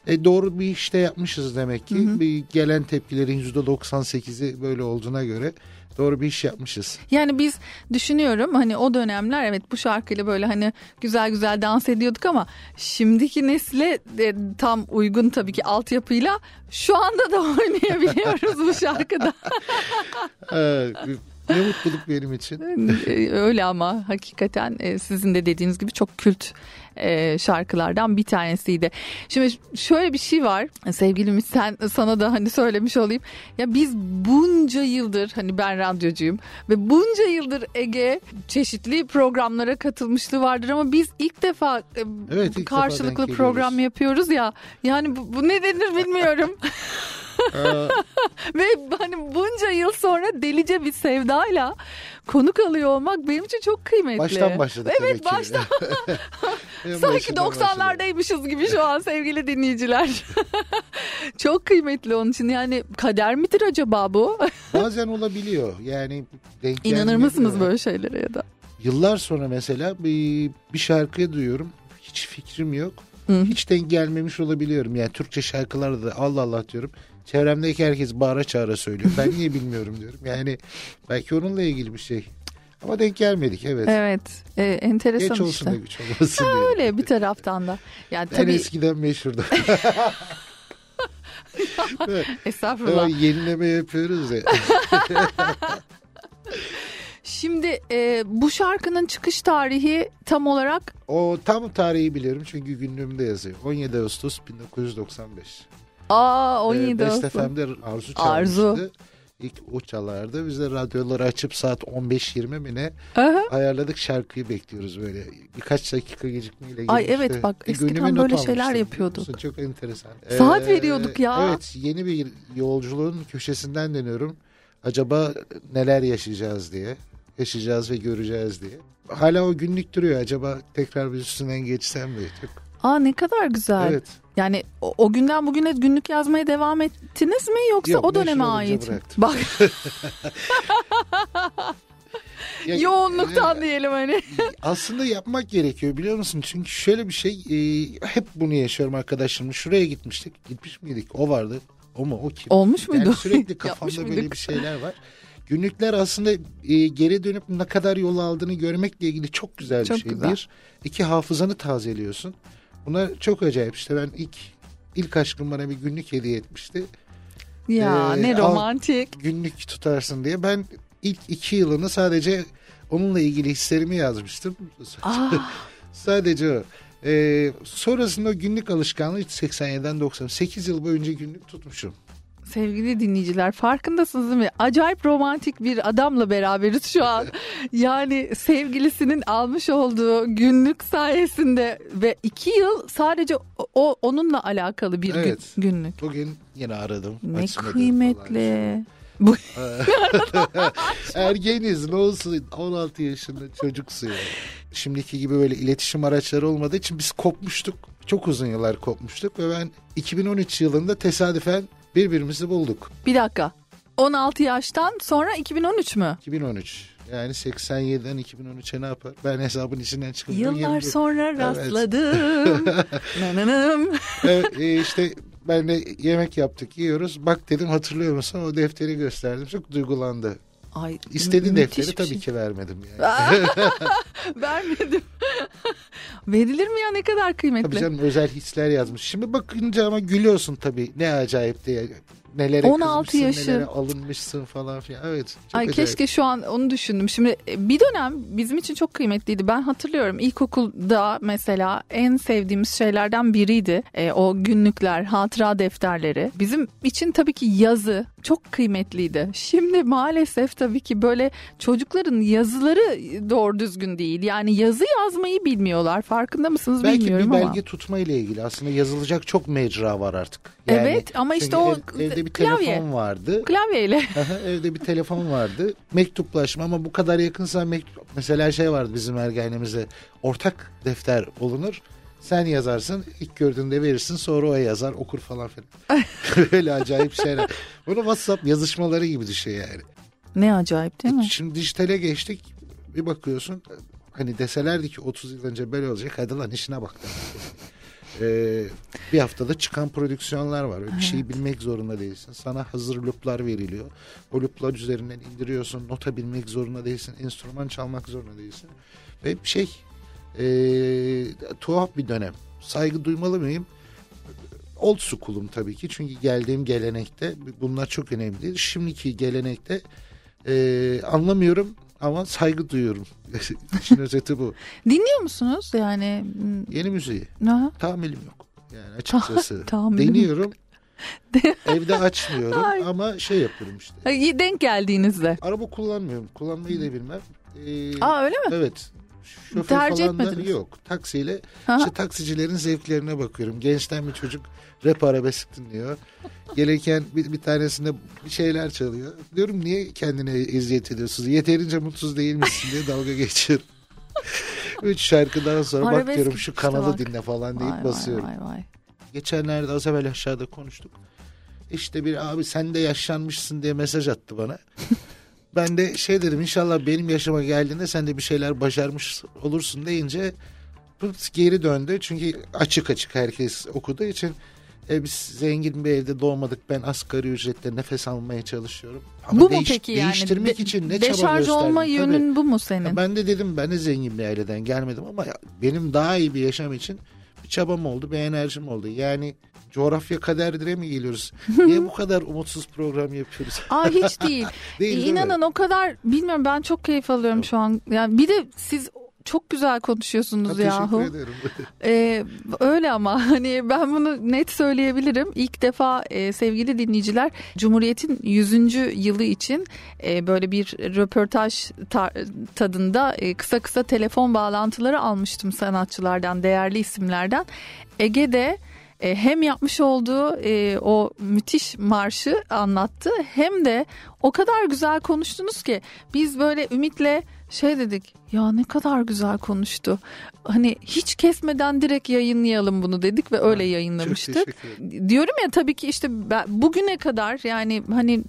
E doğru bir işte yapmışız demek ki. Hı hı. Bir gelen tepkilerin %98'i böyle olduğuna göre doğru bir iş yapmışız. Yani biz düşünüyorum hani o dönemler evet bu şarkıyla böyle hani güzel güzel dans ediyorduk ama şimdiki nesle de tam uygun tabii ki altyapıyla şu anda da oynayabiliyoruz bu şarkıda. Ne mutluluk benim için. Ee, Öyle ama hakikaten e, sizin de dediğiniz gibi çok kült e, şarkılardan bir tanesiydi. Şimdi şöyle bir şey var sevgilimiz sen sana da hani söylemiş olayım. Ya biz bunca yıldır hani ben radyocuyum ve bunca yıldır Ege çeşitli programlara katılmışlığı vardır ama biz ilk defa e, Evet, ilk defa karşılıklı denk program geliyoruz. yapıyoruz ya. Yani bu, bu ne denir bilmiyorum. Ee, Ve hani bunca yıl sonra delice bir sevdayla konuk alıyor olmak benim için çok kıymetli. baştan başladık Evet demek baştan. Sanki başından başladık. 90'lardaymışız gibi şu an sevgili dinleyiciler. çok kıymetli onun için. Yani kader midir acaba bu? Bazen olabiliyor. Yani denk İnanır mısınız böyle şeylere ya da? Yıllar sonra mesela bir, bir şarkıyı duyuyorum. Hiç fikrim yok. Hı. Hiç denk gelmemiş olabiliyorum. Yani Türkçe şarkılarda da Allah Allah diyorum. Çevremdeki herkes bağıra çağıra söylüyor. Ben niye bilmiyorum diyorum. Yani belki onunla ilgili bir şey. Ama denk gelmedik evet. Evet. E, enteresan Geç olsun işte. da güç olmasın diye. Öyle bir taraftan da. Yani En tabii eskiden meşhurdu. estağfurullah. Ama yenileme yapıyoruz ya. Şimdi e, bu şarkının çıkış tarihi tam olarak O tam tarihi biliyorum çünkü günlüğümde yazıyor. 17 Ağustos 1995. aa 17 Ee, Best Ağustos. FM'de Arzu çalmıştı. Arzu. İlk o çalardı. Biz de radyoları açıp saat 15-20 mi ne Aha. ayarladık şarkıyı bekliyoruz böyle. Birkaç dakika gecikmeyle Ay girmişti. evet bak, Bir eskiden böyle şeyler yapıyorduk. Çok enteresan. Saat veriyorduk ya. Evet yeni bir yolculuğun köşesinden dönüyorum. Acaba neler yaşayacağız diye. Yaşayacağız ve göreceğiz diye. Hala o günlük duruyor. Acaba tekrar bir üstünden geçsem mi? Çok... Aa ne kadar güzel. Evet. Yani o, o günden bugüne günlük yazmaya devam ettiniz mi yoksa Yok, o döneme ait bıraktım. Bak Ya- yoğunluktan e, diyelim hani. aslında yapmak gerekiyor biliyor musun? Çünkü şöyle bir şey e, hep bunu yaşıyorum arkadaşlarımla. Şuraya gitmiştik. Gitmiş miydik? O vardı. O mu? O kim? Olmuş muydu? Yani sürekli kafamda böyle bir şeyler var. Günlükler aslında e, geri dönüp ne kadar yol aldığını görmekle ilgili çok güzel Çok bir şey. güzel. Bir, iki hafızanı tazeliyorsun. Buna çok acayip işte ben ilk ilk aşkım bana bir günlük hediye etmişti. Ya Ee, ne al- romantik. Günlük tutarsın diye ben ilk iki yılını sadece onunla ilgili hislerimi yazmıştım. Sadece o. Ee, sonrasında günlük alışkanlığı hiç 87'den 90 8 yıl boyunca günlük tutmuşum. Sevgili dinleyiciler farkındasınız değil mi? Acayip romantik bir adamla beraberiz şu an. Yani sevgilisinin almış olduğu günlük sayesinde ve iki yıl sadece o, onunla alakalı bir gün- Evet. günlük. Bugün yine aradım. Ne kıymetli. Bu- Ergeniz ne olsun 16 yaşında çocuksun ya. Şimdiki gibi böyle iletişim araçları olmadığı için biz kopmuştuk. Çok uzun yıllar kopmuştuk ve ben 2013 yılında tesadüfen birbirimizi bulduk. Bir dakika. 16 yaştan sonra 2013 mü? 2013. Yani 87'den 2013'e ne yapar? Ben hesabın içinden çıkıp Yıllar yirmi- sonra Evet. rastladım. Nananım. Evet, e, işte ben de yemek yaptık yiyoruz. Bak dedim hatırlıyor musun? O defteri gösterdim. Çok duygulandı. Ay, İstediği mü- defteri bir tabii şey. ki vermedim. Yani. Vermedim. Verilir mi ya ne kadar kıymetli? Tabii canım özel hisler yazmış. Şimdi bakınca ama gülüyorsun tabii. Ne acayip diye. Nelere 16 kızmışsın, yaşı. nelere alınmışsın falan filan. Evet. Çok Ay acayip. keşke şu an onu düşündüm. Şimdi e, bir dönem bizim için çok kıymetliydi. Ben hatırlıyorum ilkokulda mesela en sevdiğimiz şeylerden biriydi. E, o günlükler, hatıra defterleri. Bizim için tabii ki yazı çok kıymetliydi. Şimdi maalesef tabii ki böyle çocukların yazıları doğru düzgün değil. Yani yazı yazmayı bilmiyorlar. Farkında mısınız Belki bilmiyorum bir ama. belge tutma ile ilgili aslında yazılacak çok mecra var artık. Yani Evet, ama işte o ev- evde bir klavye. telefon vardı. Klavyeyle. Evde bir telefon vardı. Mektuplaşma ama bu kadar yakınsa mektup. Mesela şey vardı bizim ergenimizde. Ortak defter olunur. Sen yazarsın, ilk gördüğünde verirsin, sonra o yazar, okur falan filan. Böyle acayip şeyler. Bunu WhatsApp yazışmaları gibi düşün yani. Ne acayip değil mi? Şimdi dijitale geçtik. Bir bakıyorsun hani deselerdi ki 30 yıl önce böyle olacak. Hadi lan işine bak. Ee, bir haftada çıkan prodüksiyonlar var. Bir şeyi bilmek zorunda değilsin. Sana hazır looplar veriliyor. O looplar üzerinden indiriyorsun. Nota bilmek zorunda değilsin. Enstrüman çalmak zorunda değilsin. Ve şey ee, tuhaf bir dönem. Saygı duymalı mıyım? Old school'um tabii ki. Çünkü geldiğim gelenekte bunlar çok önemli. Şimdiki gelenekte ee, anlamıyorum ama saygı duyuyorum. İşin özeti bu. Dinliyor musunuz yani? hmm, Yeni müziği. Ne? Tahammülüm yok. Yani açıkçası. Tahammülüm yok. Deniyorum. Evde açmıyorum Ay. ama şey yapıyorum işte. Denk geldiğinizde. Araba kullanmıyorum. Kullanmayı da bilmem. Ee, Aa öyle mi? Evet. Şoför Tercih falan etmediniz. yok. Taksiyle Aha. işte taksicilerin zevklerine bakıyorum. Gençten bir çocuk rap arabesk dinliyor. Gelirken bir, bir tanesinde bir şeyler çalıyor. Diyorum niye kendine eziyet ediyorsunuz? Yeterince mutsuz değil misin diye dalga geçiyorum. Üç şarkıdan sonra Arabesk diyorum şu işte kanalı bak. dinle falan deyip Vay, vay, basıyorum. vay, vay. Geçenlerde az evvel aşağıda konuştuk. İşte bir abi sen de yaşlanmışsın diye mesaj attı bana. Ben de şey dedim inşallah benim yaşıma geldiğinde sen de bir şeyler başarmış olursun deyince geri döndü. Çünkü açık açık herkes okuduğu için e, biz zengin bir evde doğmadık. Ben asgari ücretle nefes almaya çalışıyorum. Ama bu mu değiş- peki yani? Değiştirmek De- için ne çaba Deşarj gösterdim. olma Tabii. yönün bu mu senin? Ya Ben de dedim ben de zengin bir aileden gelmedim ama benim daha iyi bir yaşam için bir çabam oldu, bir enerjim oldu. Yani coğrafya kaderdire mi geliyoruz? Niye bu kadar umutsuz program yapıyoruz? Aa hiç değil. Değil, değil mi? İnanın o kadar bilmiyorum ben çok keyif alıyorum şu an. Yani bir de siz çok güzel konuşuyorsunuz Ha, yahu. Teşekkür ederim. Ee, öyle ama hani ben bunu net söyleyebilirim. İlk defa e, sevgili dinleyiciler Cumhuriyet'in 100. yılı için e, böyle bir röportaj ta- tadında e, kısa kısa telefon bağlantıları almıştım sanatçılardan, değerli isimlerden. Ege'de e, hem yapmış olduğu e, o müthiş marşı anlattı hem de o kadar güzel konuştunuz ki biz böyle Ümit'le şey dedik ya ne kadar güzel konuştu. Hani hiç kesmeden direkt yayınlayalım bunu dedik ve öyle yayınlamıştık. Diyorum ya tabii ki işte ben, bugüne kadar yani hani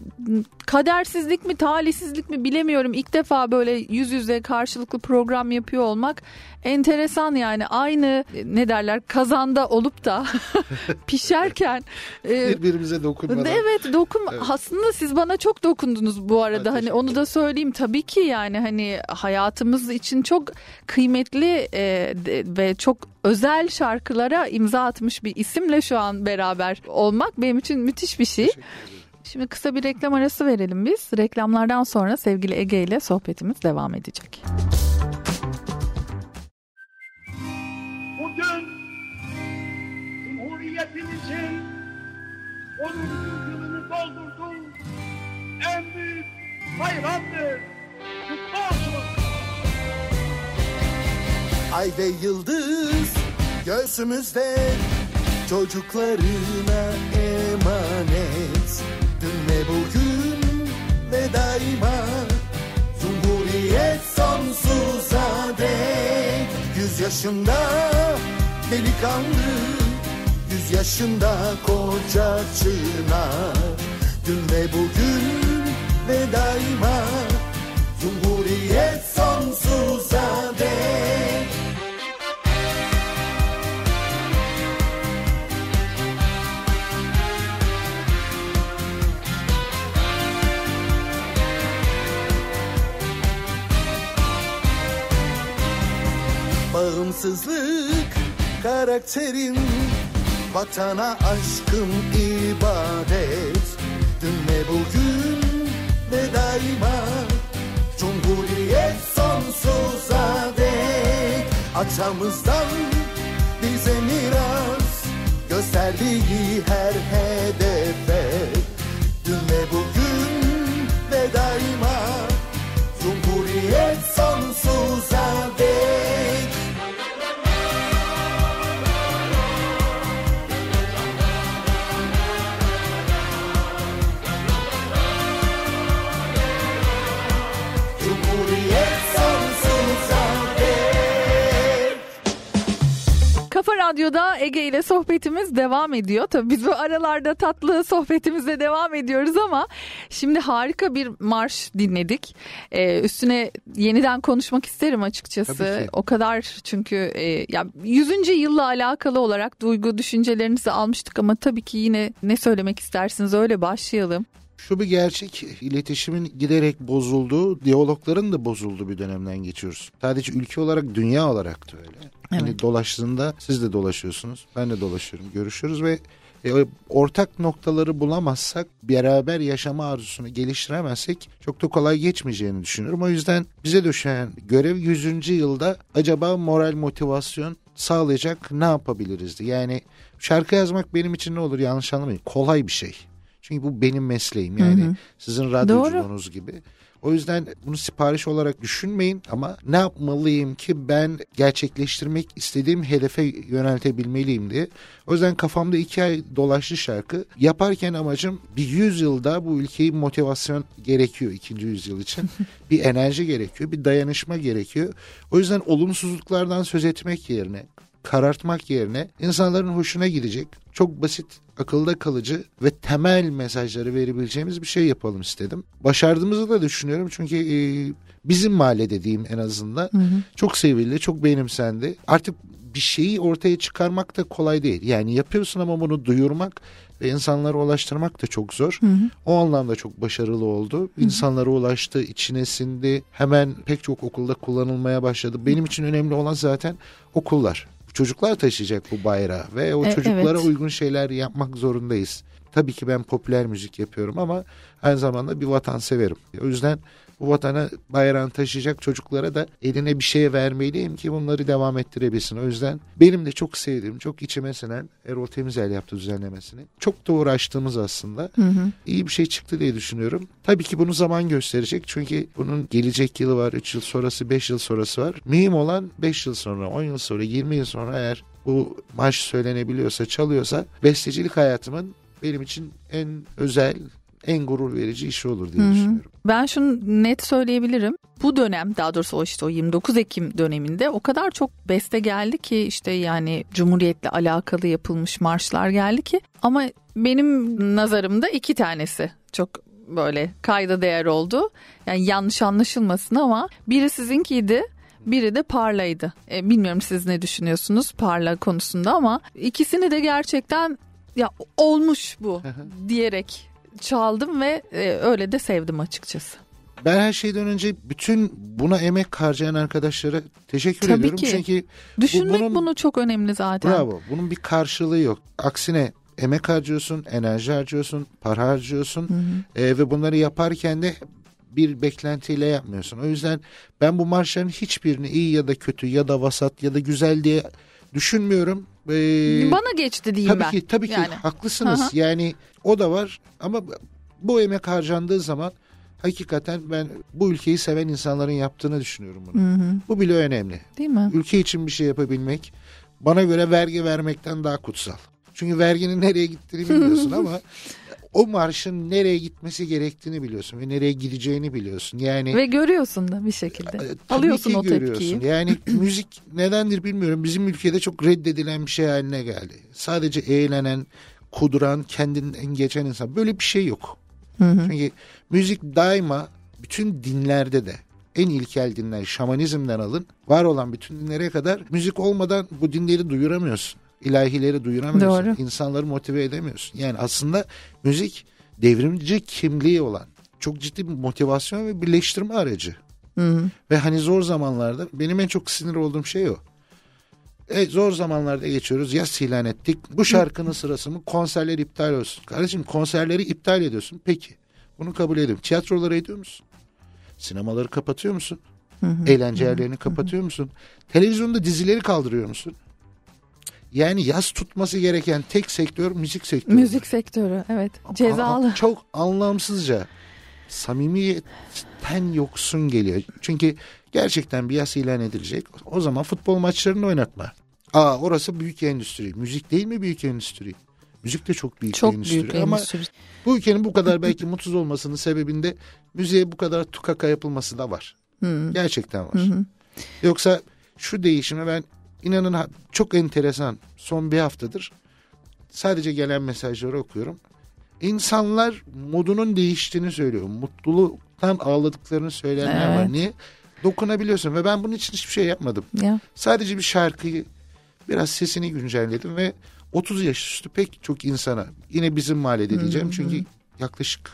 kadersizlik mi talihsizlik mi bilemiyorum. İlk defa böyle yüz yüze karşılıklı program yapıyor olmak enteresan yani aynı ne derler kazanda olup da pişerken e, Birbirimize dokunmadan. Evet dokun Evet. aslında siz bana çok dokundunuz bu arada Ha, hani onu da söyleyeyim tabii ki yani hani hayatımız için çok kıymetli e, de- ve çok özel şarkılara imza atmış bir isimle şu an beraber olmak benim için müthiş bir şey. Şimdi kısa bir reklam arası verelim biz. Reklamlardan sonra sevgili Ege ile sohbetimiz devam edecek. Bugün Cumhuriyetimizin 10. yılını doldurdu. En büyük bayramdır. Kutlu olsun. Ay ve yıldız göğsümüzde çocuklarına emanet. Dün ve bugün ve daima Cumhuriyet sonsuza dek Yüz yaşında delikanlı Yüz yaşında koca çınar Dün ve bugün ve daima Bağımsızlık karakterin Vatana aşkım ibadet. Dün ve bugün ve daima Cumhuriyet sonsuza dek. Atamızdan bize miras Gösterdiği her hedefe. Dün ve bugün ve daima Cumhuriyet sonsuza dek Radyo'da Ege ile sohbetimiz devam ediyor. Tabii biz bu aralarda tatlı sohbetimize devam ediyoruz ama şimdi harika bir marş dinledik. Ee, üstüne yeniden konuşmak isterim açıkçası. O kadar çünkü e, ya 100. yılla alakalı olarak duygu düşüncelerinizi almıştık ama tabii ki yine ne söylemek istersiniz öyle başlayalım. Şu bir gerçek iletişimin giderek bozulduğu, diyalogların da bozulduğu bir dönemden geçiyoruz. Sadece ülke olarak dünya olarak da öyle. Hani dolaştığında siz de dolaşıyorsunuz. Ben de dolaşıyorum. Görüşüyoruz ve e, ortak noktaları bulamazsak beraber yaşama arzusunu geliştiremezsek çok da kolay geçmeyeceğini düşünüyorum. O yüzden bize düşen görev 100. yılda acaba moral motivasyon sağlayacak ne yapabilirizdi? Yani şarkı yazmak benim için ne olur yanlış anlamayın. Kolay bir şey. Çünkü bu benim mesleğim yani Hı hı. sizin radyoculuğunuz gibi. O yüzden bunu sipariş olarak düşünmeyin ama ne yapmalıyım ki ben gerçekleştirmek istediğim hedefe yöneltebilmeliyim diye. O yüzden kafamda iki ay dolaştı şarkı. Yaparken amacım bir yüzyılda bu ülkeyi motivasyon gerekiyor ikinci yüzyıl için. bir enerji gerekiyor, bir dayanışma gerekiyor. O yüzden olumsuzluklardan söz etmek yerine karartmak yerine insanların hoşuna gidecek çok basit, akılda kalıcı ve temel mesajları verebileceğimiz bir şey yapalım istedim. Başardığımızı da düşünüyorum çünkü e, bizim mahalle dediğim en azından çok sevildi, çok benimsendi. Artık bir şeyi ortaya çıkarmak da kolay değil. Yani yapıyorsun ama bunu duyurmak ve insanlara ulaştırmak da çok zor. O anlamda çok başarılı oldu. İnsanlara ulaştı, içine sindi. Hemen pek çok okulda kullanılmaya başladı. Benim için önemli olan zaten okullar. Çocuklar taşıyacak bu bayrağı ve o E, çocuklara evet. uygun şeyler yapmak zorundayız. Tabii ki ben popüler müzik yapıyorum ama aynı zamanda bir vatanseverim. O yüzden bu vatana bayrağını taşıyacak çocuklara da eline bir şey vermeliyim ki bunları devam ettirebilsin. O yüzden benim de çok sevdiğim, çok içime sinen Erol Temizel yaptı düzenlemesini. Çok da uğraştığımız aslında iyi bir şey çıktı diye düşünüyorum. Tabii ki bunu zaman gösterecek. Çünkü bunun gelecek yılı var, 3 yıl sonrası, 5 yıl sonrası var. Mühim olan 5 yıl sonra, 10 yıl sonra, 20 yıl sonra eğer bu marş söylenebiliyorsa, çalıyorsa bestecilik hayatımın benim için en özel, en gurur verici işi olur diye Hı hı. düşünüyorum. Ben şunu net söyleyebilirim. Bu dönem daha doğrusu o işte o 29 Ekim döneminde o kadar çok beste geldi ki işte yani Cumhuriyet'le alakalı yapılmış marşlar geldi ki ama benim nazarımda iki tanesi çok böyle kayda değer oldu. Yani yanlış anlaşılmasın ama biri sizinkiydi. Biri de Parla'ydı. E, bilmiyorum siz ne düşünüyorsunuz Parla konusunda ama ikisini de gerçekten ya olmuş bu diyerek çaldım ve e, öyle de sevdim açıkçası. Ben her şeyden önce bütün buna emek harcayan arkadaşlara teşekkür Tabii ediyorum. ki. Çünkü bu- Düşünmek bunun- bunu çok önemli zaten. Bravo. Bunun bir karşılığı yok. Aksine emek harcıyorsun, enerji harcıyorsun, para harcıyorsun Ee, ve bunları yaparken de bir beklentiyle yapmıyorsun. O yüzden ben bu marşların hiçbirini iyi ya da kötü ya da vasat ya da güzel diye düşünmüyorum. Ee, Bana geçti diyeyim tabii ben. ki tabii ki Yani. haklısınız. Hı hı. Yani o da var ama bu emek harcandığı zaman hakikaten ben bu ülkeyi seven insanların yaptığını düşünüyorum bunu. Hı hı. Bu bile önemli. Değil mi? Ülke için bir şey yapabilmek bana göre vergi vermekten daha kutsal. Çünkü verginin nereye gittiğini bilmiyorsun ama o marşın nereye gitmesi gerektiğini biliyorsun ve nereye gideceğini biliyorsun. Yani Ve görüyorsun da bir şekilde. Tabii Alıyorsun ki o görüyorsun. tepkiyi. Yani müzik nedendir bilmiyorum. Bizim ülkede çok reddedilen bir şey haline geldi. Sadece eğlenen, kuduran, kendinden geçen insan. Böyle bir şey yok. Çünkü müzik daima bütün dinlerde de en ilkel dinler şamanizmden alın var olan bütün dinlere kadar müzik olmadan bu dinleri duyuramıyorsun. İlahileri duyuramıyorsun. Doğru. İnsanları motive edemiyorsun. Yani aslında müzik devrimci kimliği olan çok ciddi bir motivasyon ve birleştirme aracı. Ve hani zor zamanlarda benim en çok sinir olduğum şey o. E, zor zamanlarda geçiyoruz. Yas ilan ettik. Bu şarkının sırası mı? Konserler iptal olsun. Kardeşim konserleri iptal ediyorsun. Peki. Bunu kabul ediyorum. Tiyatroları ediyor musun? Sinemaları kapatıyor musun? Eğlence yerlerini kapatıyor musun? Televizyonda dizileri kaldırıyor musun? Yani yaz tutması gereken tek sektör müzik sektörü. Müzik sektörü evet cezalı. Aa, çok anlamsızca samimiyetten yoksun geliyor. Çünkü gerçekten bir yas ilan edilecek. O zaman futbol maçlarını oynatma. Aa orası büyük endüstri. Müzik değil mi büyük endüstri? Müzik de çok büyük Çok bir endüstri. büyük Ama endüstri. bu ülkenin bu kadar belki mutsuz olmasının sebebinde müziğe bu kadar tukaka yapılması da var. Gerçekten var. Yoksa şu değişime ben inanın çok enteresan son bir haftadır sadece gelen mesajları okuyorum. İnsanlar modunun değiştiğini söylüyor. Mutluluktan ağladıklarını söyleyenler Evet. var. Niye? Dokunabiliyorsun ve ben bunun için hiçbir şey yapmadım. Ya. Sadece bir şarkıyı biraz sesini güncelledim ve 30 yaş üstü pek çok insana yine bizim mahallede diyeceğim çünkü yaklaşık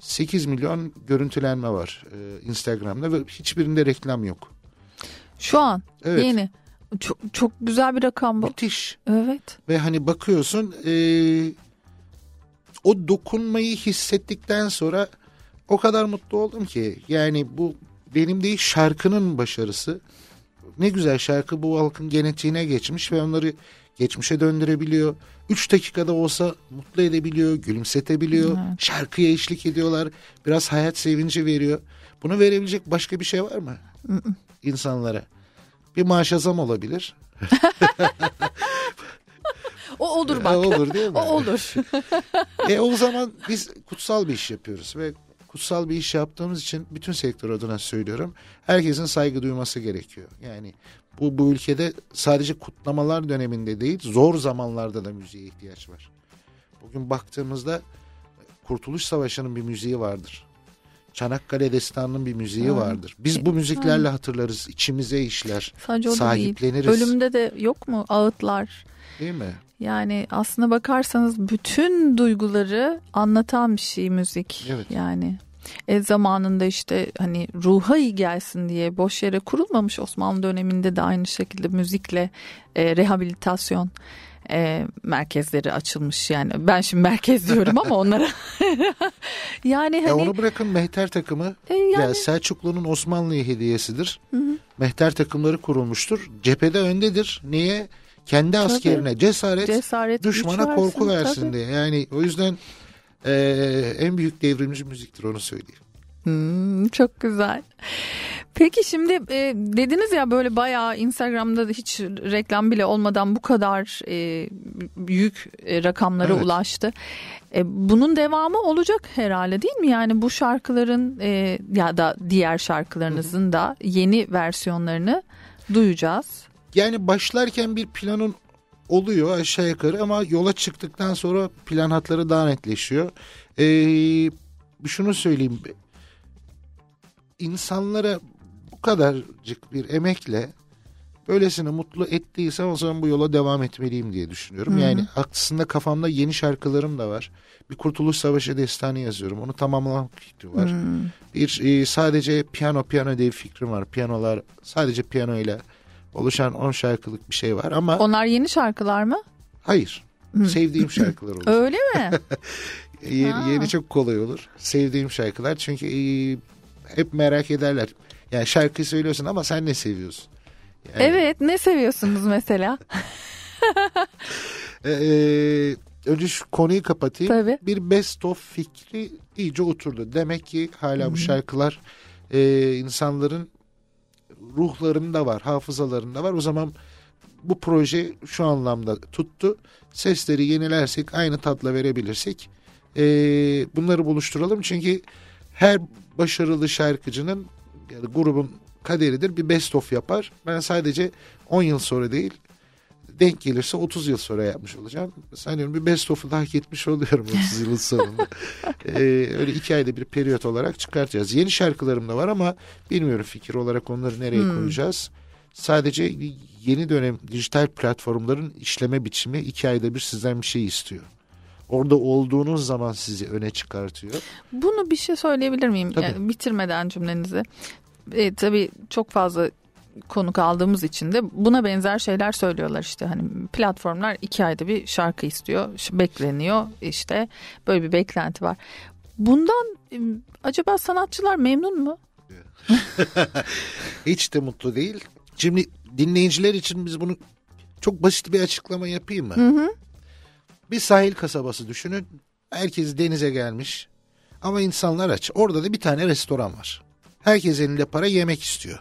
8 milyon görüntülenme var e, Instagram'da ve hiçbirinde reklam yok. Şu an Evet. yeni. Çok, çok güzel bir rakam bu. Müthiş. Evet. Ve hani bakıyorsun e, o dokunmayı hissettikten sonra o kadar mutlu oldum ki. Yani bu benim değil şarkının başarısı. Ne güzel şarkı bu halkın genetiğine geçmiş ve onları geçmişe döndürebiliyor. Üç dakikada olsa mutlu edebiliyor, gülümsetebiliyor. Şarkıya eşlik ediyorlar. Biraz hayat sevinci veriyor. Bunu verebilecek başka bir şey var mı? insanlara? Bir maaş zam olabilir. O olur E, bak. olur değil mi? o olur. e o zaman biz kutsal bir iş yapıyoruz ve kutsal bir iş yaptığımız için bütün sektör adına söylüyorum. Herkesin saygı duyması gerekiyor. Yani bu bu ülkede sadece kutlamalar döneminde değil, zor zamanlarda da müziğe ihtiyaç var. Bugün baktığımızda Kurtuluş Savaşı'nın bir müziği vardır. Çanakkale Destanı'nın bir müziği Ha. vardır. Biz bu müziklerle hatırlarız, içimize işler, Sadece da değil. sahipleniriz. Ölümde de yok mu ağıtlar? Değil mi? Yani aslına bakarsanız bütün duyguları anlatan bir şey müzik. Evet. Yani e, zamanında işte hani ruha iyi gelsin diye boş yere kurulmamış Osmanlı döneminde de aynı şekilde müzikle e, rehabilitasyon e, merkezleri açılmış yani ben şimdi merkez diyorum ama onlara yani hani Ya onu bırakın mehter takımı E, yani- ya Selçuklu'nun Osmanlı'ya hediyesidir. Mehter takımları kurulmuştur. Cephede öndedir. Niye? Kendi askerine cesaret, Cesaret, düşmana versin, korku versin tabii. diye. Yani o yüzden eee, en büyük devrimci müziktir onu söyleyeyim. Hmm, çok güzel. Peki şimdi e, dediniz ya böyle bayağı Instagram'da da hiç reklam bile olmadan bu kadar e, büyük e, rakamlara Evet. ulaştı. E, bunun devamı olacak herhalde değil mi? Yani bu şarkıların e, ya da diğer şarkılarınızın da yeni versiyonlarını duyacağız. Yani başlarken bir planın oluyor aşağı yukarı ama yola çıktıktan sonra plan hatları daha netleşiyor. Ee, şunu söyleyeyim. İnsanlara kadarcık bir emekle böylesine mutlu ettiyse o zaman bu yola devam etmeliyim diye düşünüyorum. Hı hı. Yani aslında kafamda yeni şarkılarım da var. Bir Kurtuluş Savaşı destanı yazıyorum. Onu tamamlamak fikri var. Hmm. Bir e, sadece piyano piyano diye bir fikrim var. Piyanolar sadece piyano ile oluşan 10 şarkılık bir şey var ama Onlar yeni şarkılar mı? hayır. Sevdiğim şarkılar olur. Öyle mi? Yeni, Ha. yeni çok kolay olur. Sevdiğim şarkılar çünkü e, hep merak ederler. Yani şarkı söylüyorsun ama sen ne seviyorsun? Yani, evet ne seviyorsunuz mesela? e, e, önce şu konuyu kapatayım. Tabii. Bir best of fikri iyice oturdu. Demek ki hala bu şarkılar e, insanların ruhlarında var, hafızalarında var. O zaman bu proje şu anlamda tuttu. Sesleri yenilersek, aynı tatla verebilirsek e, bunları buluşturalım. Çünkü her başarılı şarkıcının yani grubun kaderidir bir best of yapar. Ben sadece 10 yıl sonra değil denk gelirse 30 yıl sonra yapmış olacağım. Sanıyorum bir best of'u da hak etmiş oluyorum 30 yılın sonunda. Ee, öyle iki ayda bir periyot olarak çıkartacağız. Yeni şarkılarım da var ama bilmiyorum fikir olarak onları nereye Hmm. koyacağız. Sadece yeni dönem dijital platformların işleme biçimi iki ayda bir sizden bir şey istiyor. Orada olduğunuz zaman sizi öne çıkartıyor. Bunu bir şey söyleyebilir miyim? Tabii. Yani bitirmeden cümlenizi. E, tabii çok fazla konuk aldığımız için de buna benzer şeyler söylüyorlar işte hani platformlar iki ayda bir şarkı istiyor bekleniyor işte böyle bir beklenti var. Bundan e, acaba sanatçılar memnun mu? Hiç de mutlu değil. Şimdi dinleyiciler için biz bunu çok basit bir açıklama yapayım mı? Hı hı. Bir sahil kasabası düşünün. Herkes denize gelmiş. Ama insanlar aç. Orada da bir tane restoran var. Herkes elinde para yemek istiyor.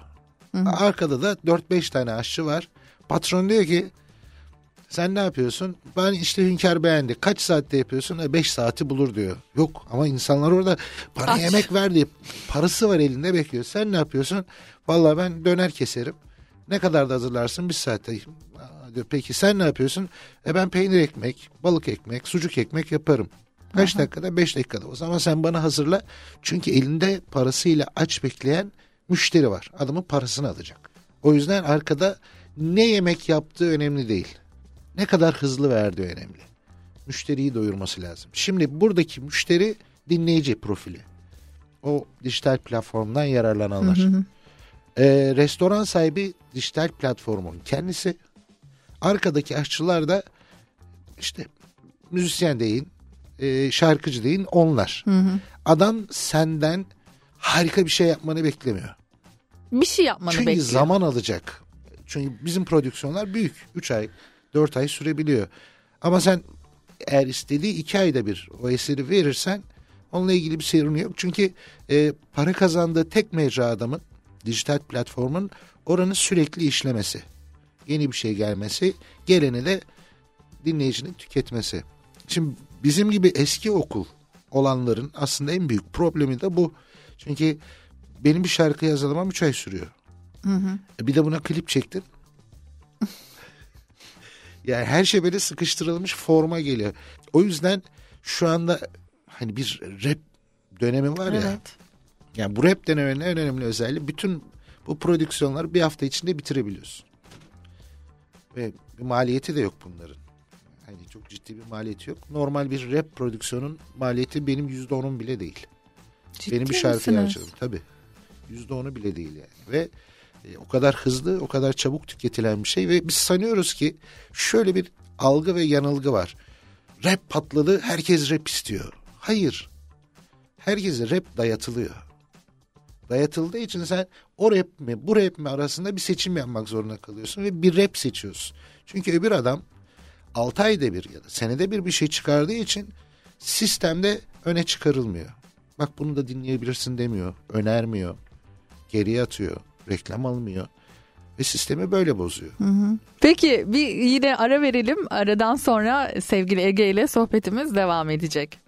Arkada da 4-5 tane aşçı var. Patron diyor ki sen ne yapıyorsun? Ben işte hünkâr beğendi. Kaç saatte yapıyorsun? 5 saati bulur diyor. Yok ama insanlar orada bana Aç. yemek ver diye parası var elinde bekliyor. Sen ne yapıyorsun? Vallahi ben döner keserim. Ne kadar da hazırlarsın? Bir saatte. Diyor, Peki sen ne yapıyorsun? E ben peynir ekmek, balık ekmek, sucuk ekmek yaparım. Kaç dakikada? 5 dakikada. O zaman sen bana hazırla. Çünkü elinde parasıyla aç bekleyen müşteri var. Adamın parasını alacak. O yüzden arkada ne yemek yaptığı önemli değil. Ne kadar hızlı verdiği önemli. Müşteriyi doyurması lazım. Şimdi buradaki müşteri dinleyici profili. O dijital platformdan yararlananlar. Ee, restoran sahibi dijital platformun kendisi. Arkadaki aşçılar da işte müzisyen deyin, e, şarkıcı deyin onlar. Adam senden harika bir şey yapmanı beklemiyor. Bir şey yapmanı Çünkü bekliyor. zaman alacak. Çünkü bizim prodüksiyonlar büyük. 3 ay, 4 ay sürebiliyor. Ama sen eğer istediği 2 ayda bir o eseri verirsen onunla ilgili bir sorun yok. Çünkü e, para kazandığı tek mecra adamın dijital platformun oranı sürekli işlemesi. Yeni bir şey gelmesi, geleni de dinleyicinin tüketmesi. Şimdi bizim gibi eski okul olanların aslında en büyük problemi de bu. Çünkü benim bir şarkı hazırlamam 3 ay sürüyor. Hı hı. E Bir de buna klip çektin. yani her şey böyle sıkıştırılmış forma geliyor. O yüzden şu anda hani bir rap dönemi var ya. Evet. Yani bu rap döneminin en önemli özelliği bütün bu prodüksiyonları bir hafta içinde bitirebiliyorsun. Ve bir maliyeti de yok bunların. Hani çok ciddi bir maliyeti yok. Normal bir rap prodüksiyonun maliyeti benim yüzde onun bile değil. Ciddi benim bir misiniz? harcadım tabii. Yüzde onu bile değil yani. Ve e, o kadar hızlı, o kadar çabuk tüketilen bir şey ve biz sanıyoruz ki şöyle bir algı ve yanılgı var. Rap patladı, herkes rap istiyor. Hayır. Herkese rap dayatılıyor. Dayatıldığı için sen o rap mi, bu rap mi arasında bir seçim yapmak zorunda kalıyorsun ve bir rap seçiyorsun. Çünkü öbür adam 6 ayda bir ya da senede bir bir şey çıkardığı için sistemde öne çıkarılmıyor. Bak bunu da dinleyebilirsin demiyor, önermiyor, geriye atıyor, reklam almıyor ve sistemi böyle bozuyor. Hı hı. Peki bir yine ara verelim. Aradan sonra sevgili Ege ile sohbetimiz devam edecek.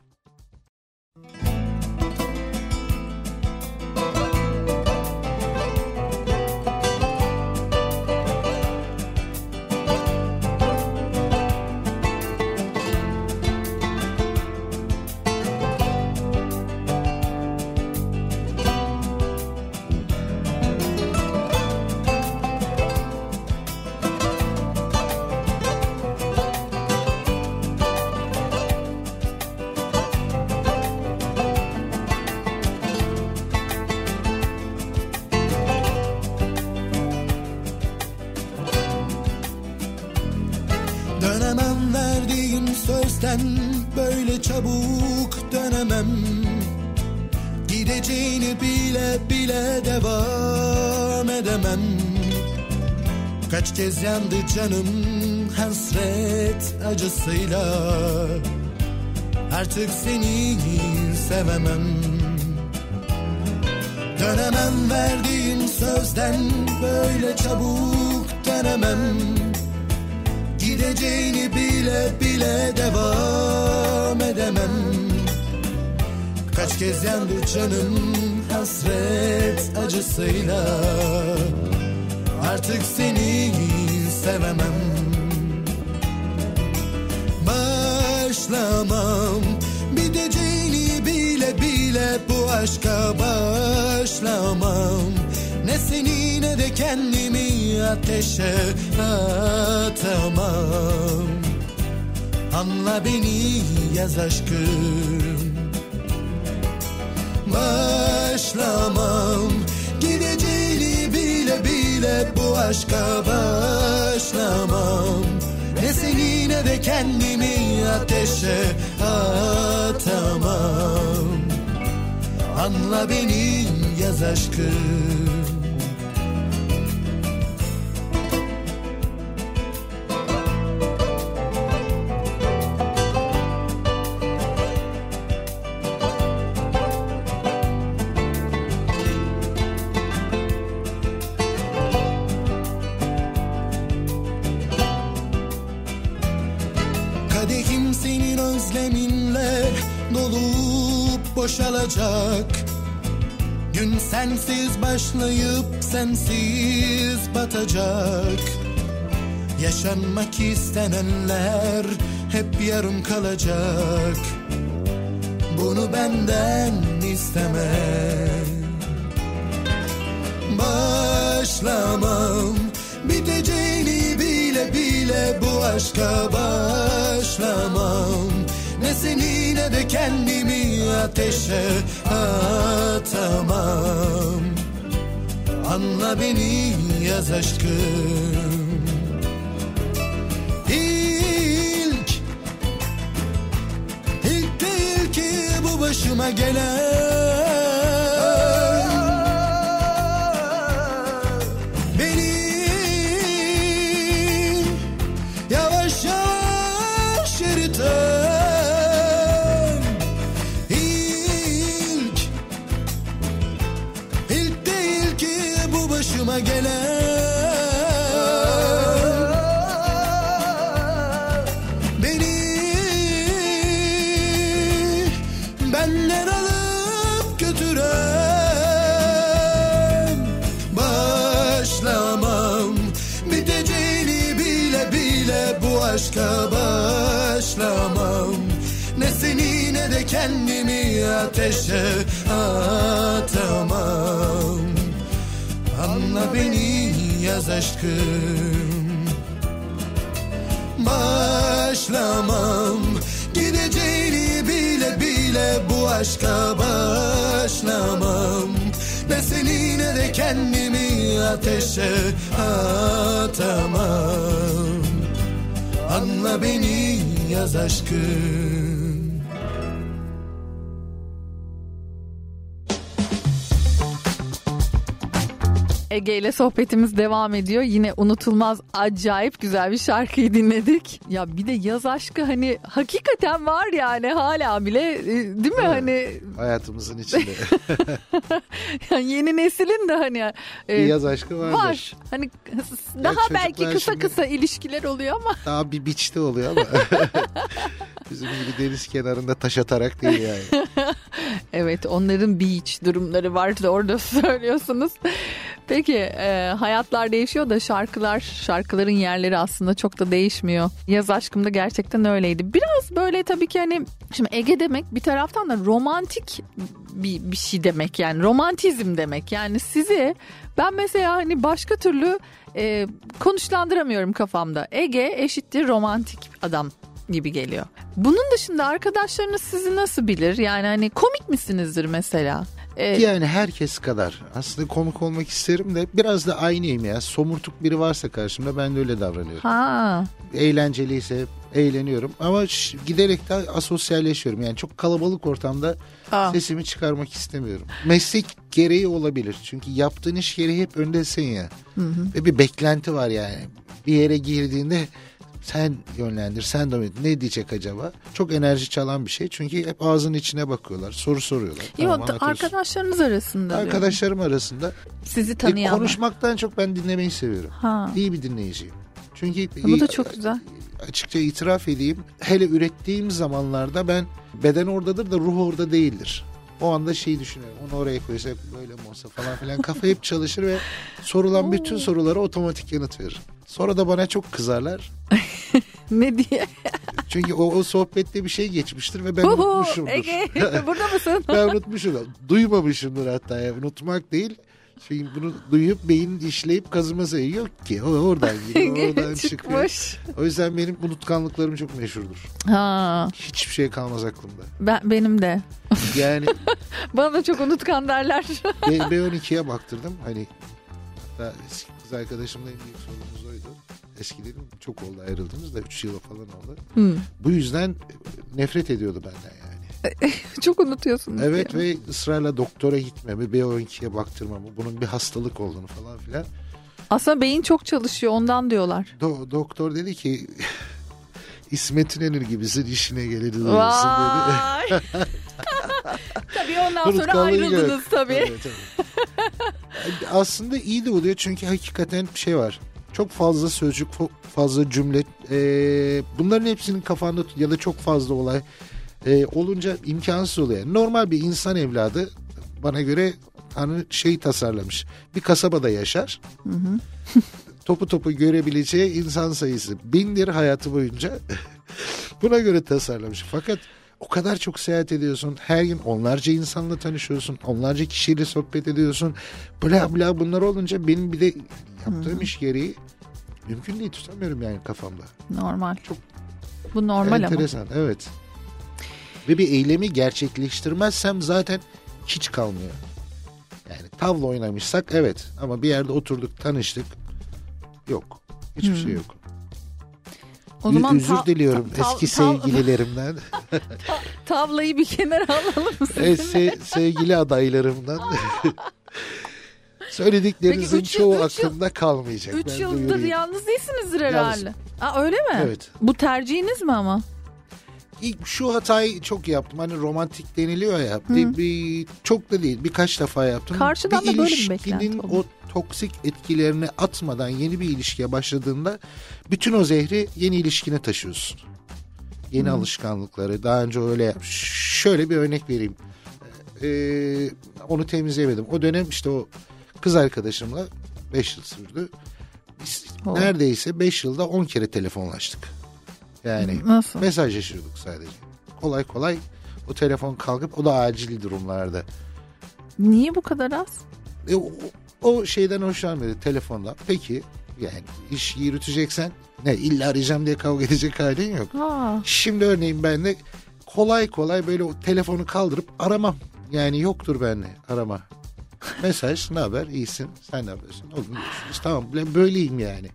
Dönemem Gideceğini bile bile devam edemem. Kaç kez yandı canım hasret acısıyla. Artık seni sevemem. Dönemem verdiğim sözden böyle çabuk dönemem. Gideceğini bile bile devam edemem Kaç kez yandı canım hasret acısıyla. Artık seni sevemem. Başlamam. Biteceğini bile bile bu aşka başlamam. Ne seni ne de kendimi ateşe atamam. Anla beni yaz aşkım Başlamam. Gideceğini bile bile bu aşka başlamam. Ne seni ne de kendimi ateşe atamam. Anla beni yaz aşkım boşalacak. Gün sensiz başlayıp sensiz batacak. Yaşanmak istenenler hep yarım kalacak. Bunu benden isteme. Başlamam. Biteceğini bile bile bu aşka başlamam Ne seni ne de kendimi ateşe atamam? Anla beni yaz aşkım. İlk İlk değil ki bu başıma gelen benden alıp götüren Başlamam. Biteceğini bile bile bu aşka başlamam. Ne seni ne de kendimi ateşe atamam. Anla beni yaz aşkım. Başlamam. Gideceğini bile bu aşka başlamam. Ne seni ne de kendimi ateşe atamam. Anla beni yaz aşkım Ege ile sohbetimiz devam ediyor. Yine unutulmaz acayip güzel bir şarkıyı dinledik. Ya bir de yaz aşkı hani hakikaten var yani hala bile e, değil mi hani Hayatımızın içinde. yani yeni neslin de hani e, Bir yaz aşkı vardır. var. Hani daha belki kısa kısa ilişkiler oluyor ama Daha bir biçte oluyor ama. Bizim gibi deniz kenarında taş atarak değil yani. Evet onların beach durumları vardı orada söylüyorsunuz. Peki e, hayatlar değişiyor da şarkılar şarkıların yerleri aslında çok da değişmiyor. Yaz aşkımda gerçekten öyleydi. Biraz böyle tabii ki hani şimdi Ege demek bir taraftan da romantik bir, bir şey demek yani romantizm demek. Yani sizi ben mesela hani başka türlü e, konuşlandıramıyorum kafamda. Ege eşittir romantik adam gibi geliyor. Bunun dışında arkadaşlarınız sizi nasıl bilir? Yani hani komik misinizdir mesela? Ee, Yani herkes kadar. Aslında komik olmak isterim de biraz da aynıyım ya. Somurtuk biri varsa karşımda ben de öyle davranıyorum. ha Eğlenceliyse eğleniyorum ama giderek de asosyalleşiyorum. Yani çok kalabalık ortamda Aa. sesimi çıkarmak istemiyorum. Meslek gereği olabilir. Çünkü yaptığın iş gereği hep öndesin ya. Ve bir beklenti var yani. Bir yere girdiğinde sen yönlendir, sen domin. Ne diyecek acaba? Çok enerji çalan bir şey. Çünkü hep ağzının içine bakıyorlar, soru soruyorlar. Yok Tamam, arkadaşlarınız arasında diyorum. Arkadaşlarım arasında sizi e, tanıyanlar. konuşmaktan çok ben dinlemeyi seviyorum. Ha. İyi bir dinleyiciyim. Çünkü Bu da çok güzel. açıkça itiraf edeyim. Hele ürettiğim zamanlarda ben beden oradadır da ruh orada değildir. O anda şey düşünüyorum. Onu oraya koysak böyle mi olsa falan filan. Kafa hep çalışır ve sorulan bütün sorulara otomatik yanıt verir. Sonra da bana çok kızarlar. ne diye? Çünkü o, o sohbette bir şey geçmiştir ve ben Huhu, unutmuşumdur. Ege burada mısın? ben unutmuşumdur. Duymamışımdır hatta. Ya. Unutmak değil. Çünkü bunu duyup beyin işleyip kazıması yok ki. O oradan giriyor, oradan. Çıkmış. O yüzden benim unutkanlıklarım çok meşhurdur. Ha, Hiçbir şey kalmaz aklımda. ben, benim de. Yani Bana da çok unutkan derler. B, B12'ye baktırdım. Hani kız arkadaşımla en büyük sorunumuz oydu. Eskiden çok oldu ayrıldığımız da 3 yıl falan oldu. Hı. Bu yüzden nefret ediyordu benden yani. çok unutuyorsunuz. Evet ya. ve ısrarla doktora gitmemi, B12'ye baktırmamı, bunun bir hastalık olduğunu falan filan. Aslında beyin çok çalışıyor ondan diyorlar. Do- doktor dedi ki İsmet İnönür gibisin işine olsun dedi. Tabii ondan sonra ayrıldınız tabii. Evet, tabii. Aslında iyi de oluyor çünkü hakikaten bir şey var. Çok fazla sözcük, fazla cümle. Ee, bunların hepsinin kafanda ya da çok fazla olay ee, olunca imkansız oluyor. Normal bir insan evladı bana göre Tanrı şey tasarlamış. Bir kasabada yaşar. topu topu görebileceği insan sayısı bindir hayatı boyunca. Buna göre tasarlamış. Fakat o kadar çok seyahat ediyorsun. Her gün onlarca insanla tanışıyorsun. Onlarca kişiyle sohbet ediyorsun. Bla bla bunlar olunca benim bir de yaptığım iş gereği mümkün değil tutamıyorum yani kafamda. Normal. Çok bu normal ama. Enteresan evet. Ve bir eylemi gerçekleştirmezsem zaten hiç kalmıyor. Yani tavla oynamışsak evet ama bir yerde oturduk tanıştık yok. Hiçbir Hmm. şey yok. O zaman Özür ta- diliyorum ta- eski ta- sevgililerimden. Tavlayı bir kenara alalım e, sizinle? se- sevgili adaylarımdan. Söylediklerinizin Peki üç yıl- çoğu üç yıl- aklımda kalmayacak. Üç ben yıldır duyurayım. yalnız değilsinizdir herhalde. Aa, öyle mi? Evet. Bu tercihiniz mi ama? İlk şu hatayı çok yaptım. Hani romantik deniliyor ya. Bir, bir- çok da değil. Birkaç defa yaptım. Karşıdan da böyle bir ilişkinin beklenti oluyor. o toksik etkilerini atmadan yeni bir ilişkiye başladığında bütün o zehri yeni ilişkine taşıyorsun. Yeni alışkanlıkları. Daha önce öyle. Şöyle bir örnek vereyim. Ee, onu temizleyemedim. O dönem işte o kız arkadaşımla 5 yıl sürdü. Biz Oh. neredeyse 5 yılda 10 kere telefonlaştık. Yani Nasıl? mesajlaşıyorduk sadece. Kolay kolay o telefon kalkıp o da acil durumlarda. Niye bu kadar az? E, o, o şeyden hoşlanmıyordu telefonla. Peki yani iş yürüteceksen ne illa arayacağım diye kavga edecek halin yok. Aa, Şimdi örneğin ben de kolay kolay böyle o telefonu kaldırıp aramam. Yani yoktur bende arama. Mesaj ne haber iyisin sen ne yapıyorsun o gün görüşürüz. Tamam ben böyleyim yani.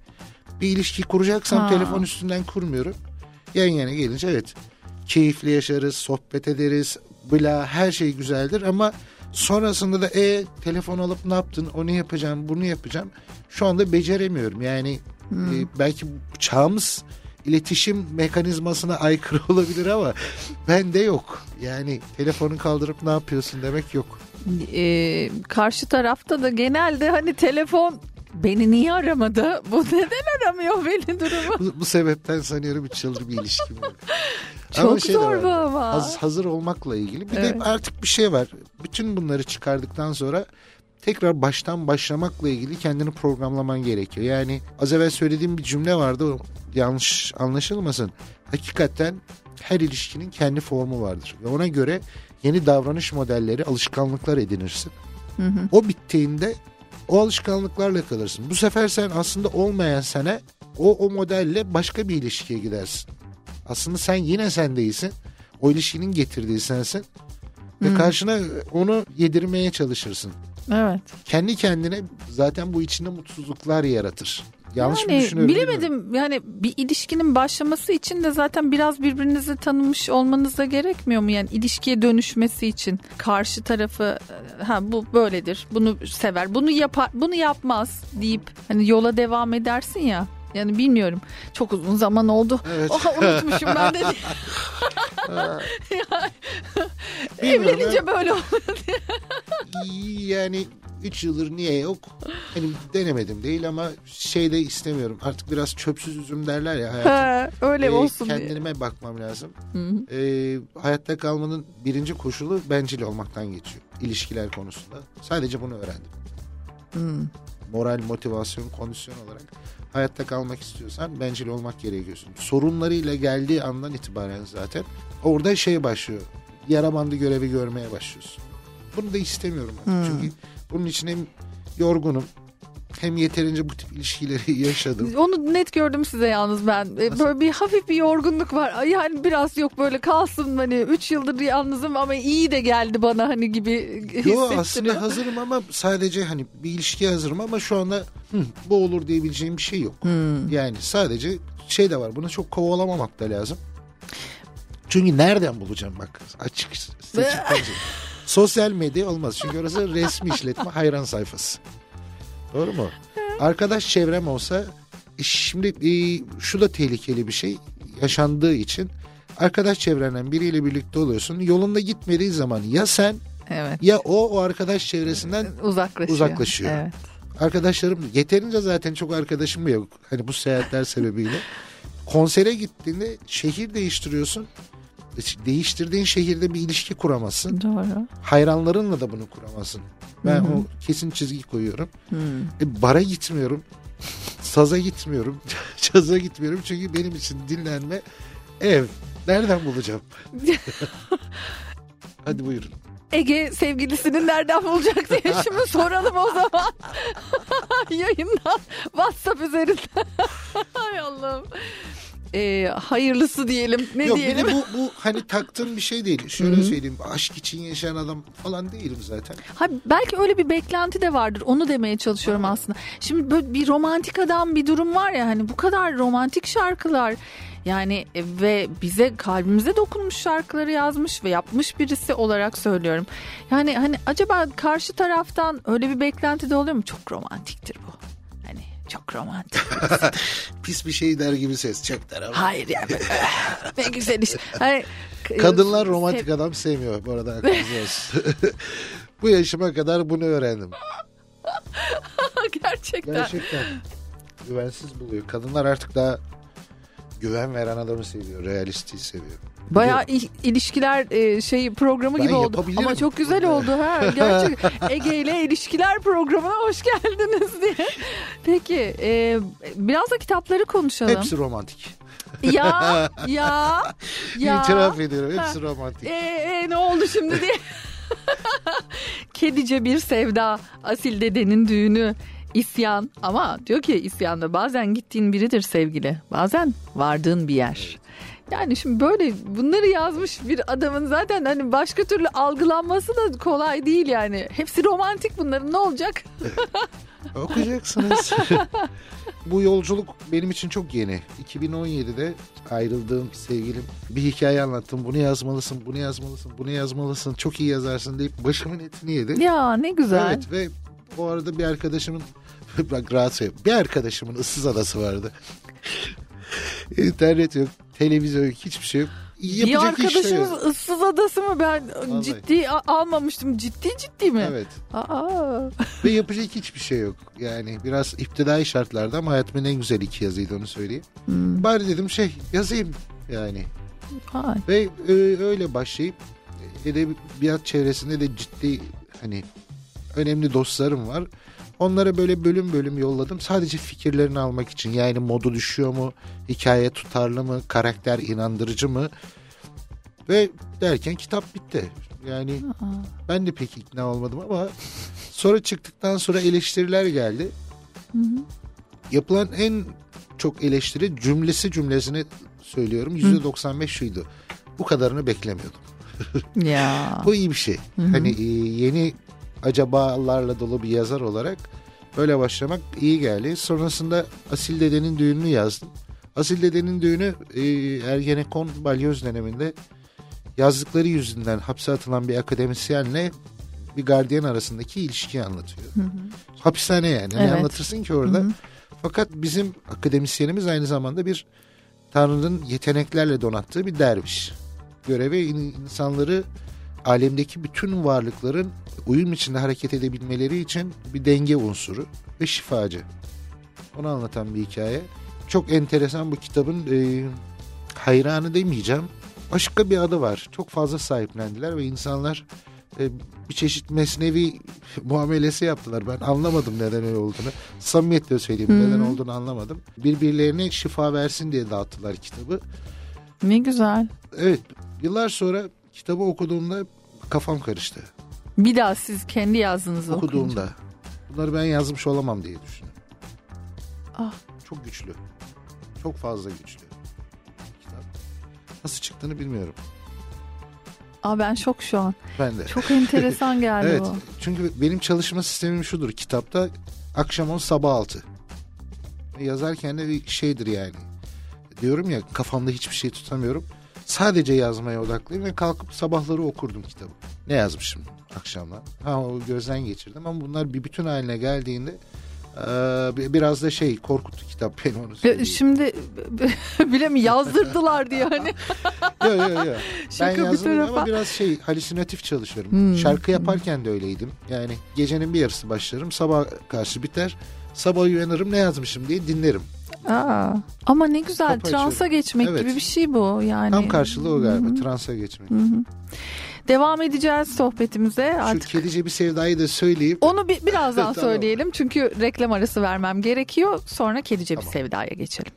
Bir ilişki kuracaksam Ha. telefon üstünden kurmuyorum. Yan yana gelince evet keyifli yaşarız sohbet ederiz bla her şey güzeldir ama sonrasında da e telefon alıp ne yaptın onu yapacağım bunu yapacağım. Şu anda beceremiyorum yani e, belki çağımız iletişim mekanizmasına aykırı olabilir ama bende yok. Yani telefonu kaldırıp ne yapıyorsun demek yok. e, karşı tarafta da genelde hani telefon beni niye aramadı? Bu neden aramıyor beni durumu? Bu, bu sebepten sanıyorum 3 yıldır bir ilişkim yok. Çok şey zor bu ama. haz- hazır olmakla ilgili. Bir Evet. de artık bir şey var. Bütün bunları çıkardıktan sonra tekrar baştan başlamakla ilgili kendini programlaman gerekiyor. Yani az evvel söylediğim bir cümle vardı. Yanlış anlaşılmasın. Hakikaten her ilişkinin kendi formu vardır. Ve ona göre yeni davranış modelleri, alışkanlıklar edinirsin. O bittiğinde o alışkanlıklarla kalırsın. Bu sefer sen aslında olmayan sene o, o modelle başka bir ilişkiye gidersin. Aslında sen yine sen değilsin. O ilişkinin getirdiği sensin. Ve karşına onu yedirmeye çalışırsın. Evet. Kendi kendine zaten bu içinde mutsuzluklar yaratır. Yanlış mı yani düşünüyorum? bilmiyorum. bilemedim yani bir ilişkinin başlaması için de zaten biraz birbirinizi tanımış olmanız da gerekmiyor mu yani ilişkiye dönüşmesi için karşı tarafı e, ha bu böyledir bunu sever bunu yapar bunu yapmaz deyip hani yola devam edersin ya yani bilmiyorum çok uzun zaman oldu Evet. Oha, unutmuşum ben de Bilmiyorum, evlenince böyle oldu yani 3 yıldır niye yok? Hani denemedim değil ama şey de istemiyorum. Artık biraz çöpsüz üzüm derler ya hayatım. Ha, öyle Ee, olsun diye. Kendime bakmam lazım. Hı hı. Ee, hayatta kalmanın birinci koşulu bencil olmaktan geçiyor. İlişkiler konusunda. Sadece bunu öğrendim. Hmm. Moral, motivasyon, kondisyon olarak hayatta kalmak istiyorsan bencil olmak gerekiyorsun. Sorunlarıyla geldiği andan itibaren zaten orada şey başlıyor. Yara bandı görevi görmeye başlıyorsun. Bunu da istemiyorum. artık. Hmm. Çünkü bunun için hem yorgunum hem yeterince bu tip ilişkileri yaşadım. Onu net gördüm size yalnız ben. E, Böyle bir hafif bir yorgunluk var. Yani biraz yok böyle kalsın hani 3 yıldır yalnızım ama iyi de geldi bana hani gibi Yo hissettiriyor. aslında hazırım ama sadece hani bir ilişkiye hazırım ama şu anda "Hı, bu olur diyebileceğim bir şey yok. Hmm. Yani sadece şey de var bunu çok kovalamamak da lazım. Çünkü nereden bulacağım bak açık seçik. Sosyal medya olmaz çünkü orası resmi işletme hayran sayfası. Doğru mu? Arkadaş çevrem olsa e, şimdi e, şu da tehlikeli bir şey yaşandığı için arkadaş çevrenden biriyle birlikte oluyorsun. Yolunda gitmediği zaman ya sen Evet. ya o o arkadaş çevresinden Uzaklaşıyor. uzaklaşıyor. Evet. Arkadaşlarım yeterince zaten çok arkadaşım yok. Hani bu seyahatler sebebiyle. Konsere gittiğinde şehir değiştiriyorsun. Değiştirdiğin şehirde bir ilişki kuramazsın. Doğru. Hayranlarınla da bunu kuramazsın. Ben Hı hı. o kesin çizgi koyuyorum. E, bara gitmiyorum. Saza gitmiyorum. Caza gitmiyorum. Çünkü benim için dinlenme ev. Nereden bulacağım? Hadi buyurun. Ege sevgilisini nereden bulacak diye şimdi soralım o zaman. Yayından WhatsApp üzerinden. Hay Allah'ım. Ee, hayırlısı diyelim. Ne Yok diyelim? bu, bu hani taktığım bir şey değil. Şöyle Hı hı. söyleyeyim. Aşk için yaşayan adam falan değilim zaten. Ha, belki öyle bir beklenti de vardır. Onu demeye çalışıyorum aslında. Şimdi böyle bir romantik adam bir durum var ya hani bu kadar romantik şarkılar yani e, ve bize kalbimize dokunmuş şarkıları yazmış ve yapmış birisi olarak söylüyorum. Yani hani acaba karşı taraftan öyle bir beklenti de oluyor mu? Çok romantiktir bu. Çok romantik. Pis bir şey der gibi ses. Çok der ama. Hayır yani ne güzel iş. K- Kadınlar romantik sev- adam sevmiyor bu arada aklınız olsun. bu yaşıma kadar bunu öğrendim. Gerçekten. Gerçekten güvensiz buluyor. Kadınlar artık daha güven veren adamı seviyor. Realisti seviyor. Bayağı il- ilişkiler e, şey programı Ben gibi oldu. yapabilirim. Ama çok güzel oldu ha. Gerçek Ege ile ilişkiler programına hoş geldiniz diye. Peki e, biraz da kitapları konuşalım. Hepsi romantik. Ya ya ya. İtiraf ediyorum hepsi romantik. E, e, ne oldu şimdi diye. Kedice bir sevda, Asil dedenin düğünü, isyan. Ama diyor ki isyanda bazen gittiğin biridir sevgili. Bazen vardığın bir yer. Yani şimdi böyle bunları yazmış bir adamın zaten hani başka türlü algılanması da kolay değil yani. Hepsi romantik bunların ne olacak? Okuyacaksınız. Bu yolculuk benim için çok yeni. 2017'de ayrıldığım sevgilim bir hikaye anlattım. Bunu yazmalısın, bunu yazmalısın, bunu yazmalısın. Çok iyi yazarsın deyip başımın etini yedi. Ya ne güzel. Evet ve o arada bir arkadaşımın bak rahat söyleyeyim. Bir arkadaşımın ıssız adası vardı. İnternet yok, televizyon hiçbir şey yok. bir Yapacak iş de arkadaşımız yok. ıssız adası mı ben Vallahi. ciddi a- almamıştım. Ciddi ciddi mi? Evet. Aa. Ve yapacak hiçbir şey yok. Yani biraz iptidai şartlarda ama hayatımın en güzel iki yazıydı onu söyleyeyim. Hmm. Bari dedim şey yazayım yani. Ay. Ve e, öyle başlayıp edebiyat çevresinde de ciddi hani önemli dostlarım var. Onlara böyle bölüm bölüm yolladım. Sadece fikirlerini almak için. Yani modu düşüyor mu? Hikaye tutarlı mı? Karakter inandırıcı mı? Ve derken kitap bitti. Yani ben de pek ikna olmadım ama sonra çıktıktan sonra eleştiriler geldi. Yapılan en çok eleştiri cümlesi cümlesini söylüyorum. %95 şuydu. Bu kadarını beklemiyordum. Ya. Bu iyi bir şey. Hı hı. Hani e, yeni acabalarla dolu bir yazar olarak böyle başlamak iyi geldi. Sonrasında Asil Dede'nin düğününü yazdım. Asil Dede'nin düğünü e, Ergenekon balyoz döneminde yazdıkları yüzünden hapse atılan bir akademisyenle bir gardiyan arasındaki ilişkiyi anlatıyor. Hı hı. Hapishane yani. Ne Evet. anlatırsın ki orada? Hı hı. Fakat bizim akademisyenimiz aynı zamanda bir Tanrı'nın yeteneklerle donattığı bir derviş. Görevi in- insanları alemdeki bütün varlıkların uyum içinde hareket edebilmeleri için bir denge unsuru ve şifacı. Onu anlatan bir hikaye. Çok enteresan bu kitabın e, hayranı demeyeceğim. Başka bir adı var. Çok fazla sahiplendiler ve insanlar e, bir çeşit mesnevi muamelesi yaptılar. Ben anlamadım neden öyle olduğunu. Samimiyetle söyleyeyim Hı. neden olduğunu anlamadım. Birbirlerine şifa versin diye dağıttılar kitabı. Ne güzel. Evet yıllar sonra kitabı okuduğumda kafam karıştı. Bir daha siz kendi yazdığınızı okuyunca. Okuduğumda. Bunları ben yazmış olamam diye düşündüm. Ah. Çok güçlü. Çok fazla güçlü. Kitap. Nasıl çıktığını bilmiyorum. Aa ben şok şu an. Ben de. Çok enteresan geldi evet. bu. Çünkü benim çalışma sistemim şudur. Kitapta akşam 10 sabah 6. Yazarken de bir şeydir yani. Diyorum ya kafamda hiçbir şey tutamıyorum. Sadece yazmaya odaklıyım ve kalkıp sabahları okurdum kitabı. Ne yazmışım akşamdan. Ha o gözden geçirdim ama bunlar bir bütün haline geldiğinde bi- biraz da şey korkuttu kitap beni onu söyleyeyim. Şimdi bile mi yazdırdılar diye hani. Yok yok yok. Ben bir yazdım tarafa. ama biraz şey halüsinatif çalışıyorum. Hmm. Şarkı yaparken de öyleydim. Yani gecenin bir yarısı başlarım sabah karşı biter. Sabah uyanırım ne yazmışım diye dinlerim. Aa, ama ne güzel Kapı transa açıyorum. geçmek Evet. gibi bir şey bu yani. Tam karşılığı o galiba Hı hı. transa geçmek. Hı hı. Devam edeceğiz sohbetimize Şu artık. kedice bir sevdayı da söyleyeyim. Onu bir, birazdan Tamam. söyleyelim çünkü reklam arası vermem gerekiyor. Sonra kedice bir sevdaya geçelim.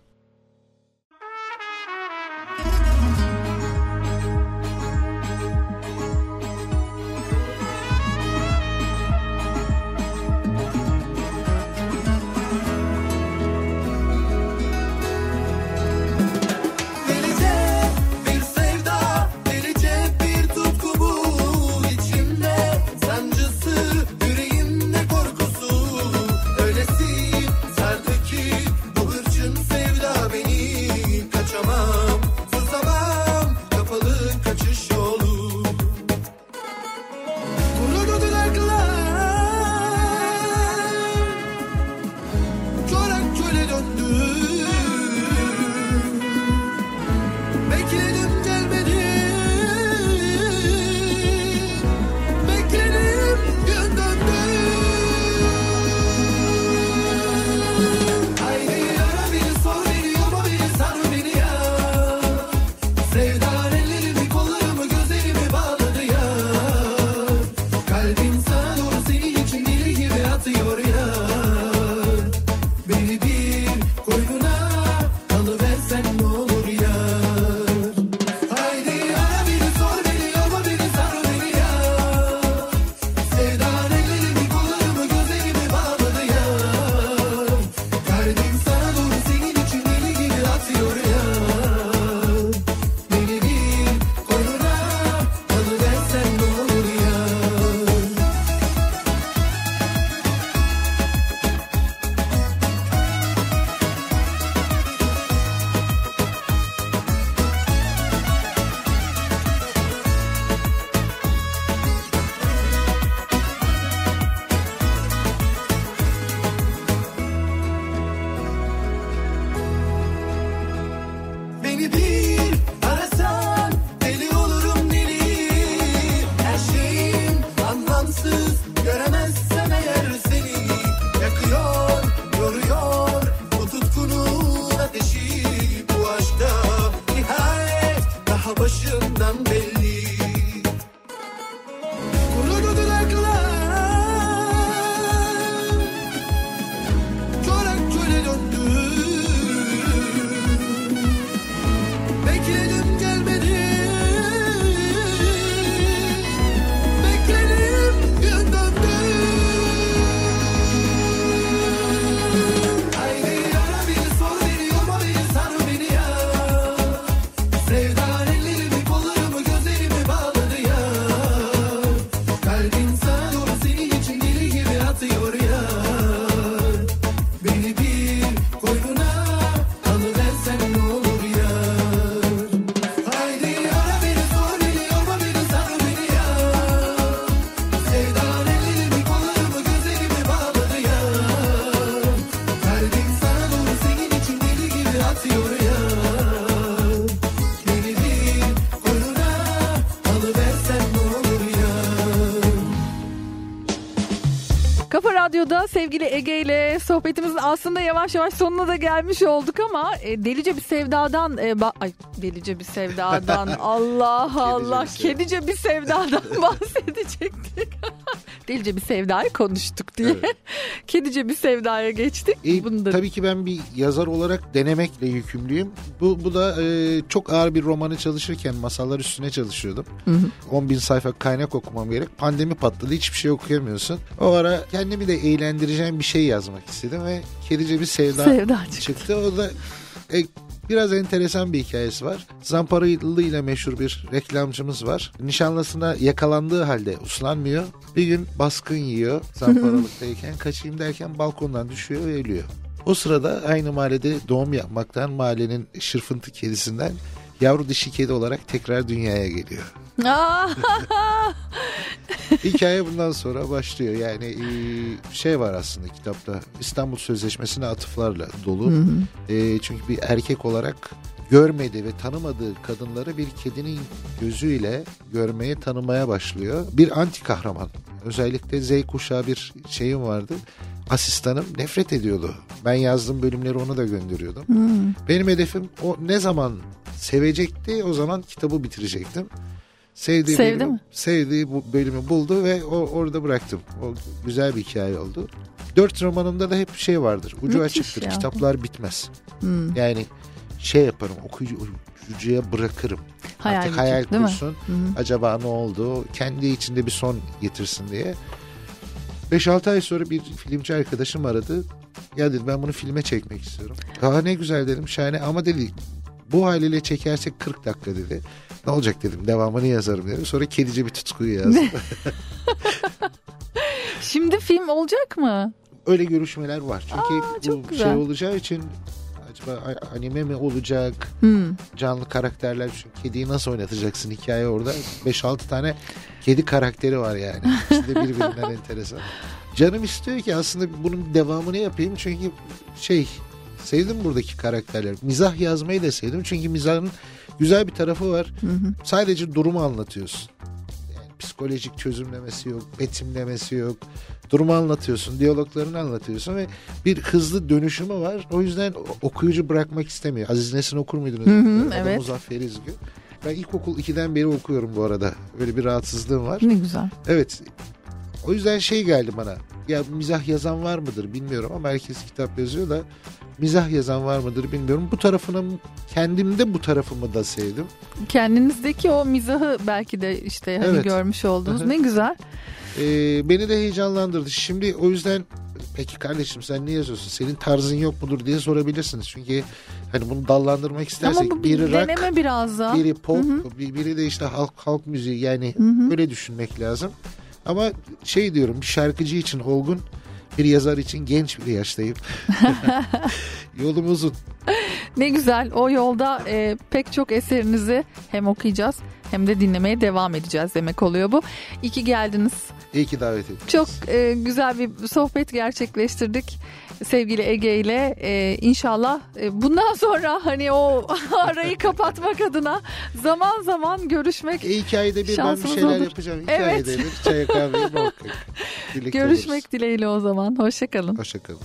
Radyo'da sevgili Ege ile sohbetimizin aslında yavaş yavaş sonuna da gelmiş olduk ama e, delice bir sevdadan e, ba- ay delice bir sevdadan Allah Allah kedice bir sevdadan bahsedecektik. delice bir sevdayı konuştuk diye. Kedice bir sevdaya geçtik. E, Bunu da Tabii ki ben bir yazar olarak denemekle yükümlüyüm. Bu, bu da e, çok ağır bir romanı çalışırken masallar üstüne çalışıyordum. Hı hı. 10 bin sayfa kaynak okumam gerek. Pandemi patladı hiçbir şey okuyamıyorsun. O ara kendimi de eğlendireceğim bir şey yazmak istedim ve kedice bir sevda, Sevda çıktı. çıktı. O da e, biraz enteresan bir hikayesi var. Zamparalı ile meşhur bir reklamcımız var. Nişanlısına yakalandığı halde uslanmıyor. Bir gün baskın yiyor zamparalıktayken. Kaçayım derken balkondan düşüyor ve ölüyor. O sırada aynı mahallede doğum yapmaktan mahallenin şırfıntı kedisinden yavru dişi kedi olarak tekrar dünyaya geliyor. Hikaye bundan sonra başlıyor. Yani e, şey var aslında kitapta İstanbul Sözleşmesi'ne atıflarla dolu. Hı hı. E, çünkü bir erkek olarak görmediği ve tanımadığı kadınları bir kedinin gözüyle görmeye tanımaya başlıyor. Bir anti kahraman. Özellikle Z kuşağı bir şeyim vardı. Asistanım nefret ediyordu. Ben yazdığım bölümleri ona da gönderiyordum. Hmm. Benim hedefim o ne zaman sevecekti o zaman kitabı bitirecektim. Sevdiği Sevdi bölümü, mi? Sevdiği bu bölümü buldu ve o orada bıraktım. O güzel bir hikaye oldu. Dört romanımda da hep şey vardır. Ucu Müthiş açıktır. ya. Kitaplar bitmez. Hmm. Yani şey yaparım okuyucu, okuyucuya bırakırım. Hayal Artık hayal kursun. Hı. Acaba ne oldu? Kendi içinde bir son getirsin diye. 5-6 ay sonra bir filmci arkadaşım aradı. Ya dedi ben bunu filme çekmek istiyorum. Aa ne güzel dedim şahane ama dedi bu haliyle çekersek 40 dakika dedi. Ne olacak dedim devamını yazarım dedim. Sonra kedici bir tutkuyu yazdım. Şimdi film olacak mı? Öyle görüşmeler var. Çünkü Aa, bu güzel. şey olacağı için acaba anime mi olacak? Hmm. Canlı karakterler çünkü kediyi nasıl oynatacaksın hikaye orada 5-6 tane kedi karakteri var yani. De birbirinden enteresan. Canım istiyor ki aslında bunun devamını yapayım çünkü şey sevdim buradaki karakterleri. Mizah yazmayı da sevdim çünkü mizahın güzel bir tarafı var. Sadece durumu anlatıyorsun. Psikolojik çözümlemesi yok, betimlemesi yok. Durumu anlatıyorsun, diyaloglarını anlatıyorsun ve bir hızlı dönüşümü var. O yüzden okuyucu bırakmak istemiyor. Aziz Nesin okur muydunuz? Hı hı, Ya da evet. Muzaffer İzgü. Ben ilkokul 2'den beri okuyorum bu arada. Öyle bir rahatsızlığım var. Ne güzel. Evet. O yüzden şey geldi bana. Ya mizah yazan var mıdır bilmiyorum ama herkes kitap yazıyor da mizah yazan var mıdır bilmiyorum. Bu tarafını kendimde bu tarafımı da sevdim. Kendinizdeki o mizahı belki de işte hani Evet. görmüş oldunuz. Ne güzel. Ee, beni de heyecanlandırdı. Şimdi o yüzden peki kardeşim sen ne yazıyorsun? Senin tarzın yok mudur diye sorabilirsiniz. Çünkü hani bunu dallandırmak istersek Ama bu bir biri rock, biraz da. biri pop, Hı hı. bir- biri de işte halk halk müziği yani Hı hı. öyle düşünmek lazım. Ama şey diyorum bir şarkıcı için olgun, bir yazar için genç bir yaştayım. Yolum uzun. Ne güzel. O yolda e, pek çok eserinizi hem okuyacağız hem de dinlemeye devam edeceğiz demek oluyor bu. İyi ki geldiniz. İyi ki davet ettin. Çok e, güzel bir sohbet gerçekleştirdik sevgili Ege ile. E, inşallah e, bundan sonra hani o arayı kapatmak adına zaman zaman görüşmek E, hikayede bir ben bir şeyler olur. yapacağım. Hikayede Evet. bir çay kahveyi muhakkak. Birlikte Görüşmek oluruz. dileğiyle o zaman. Hoşçakalın. Hoşçakalın.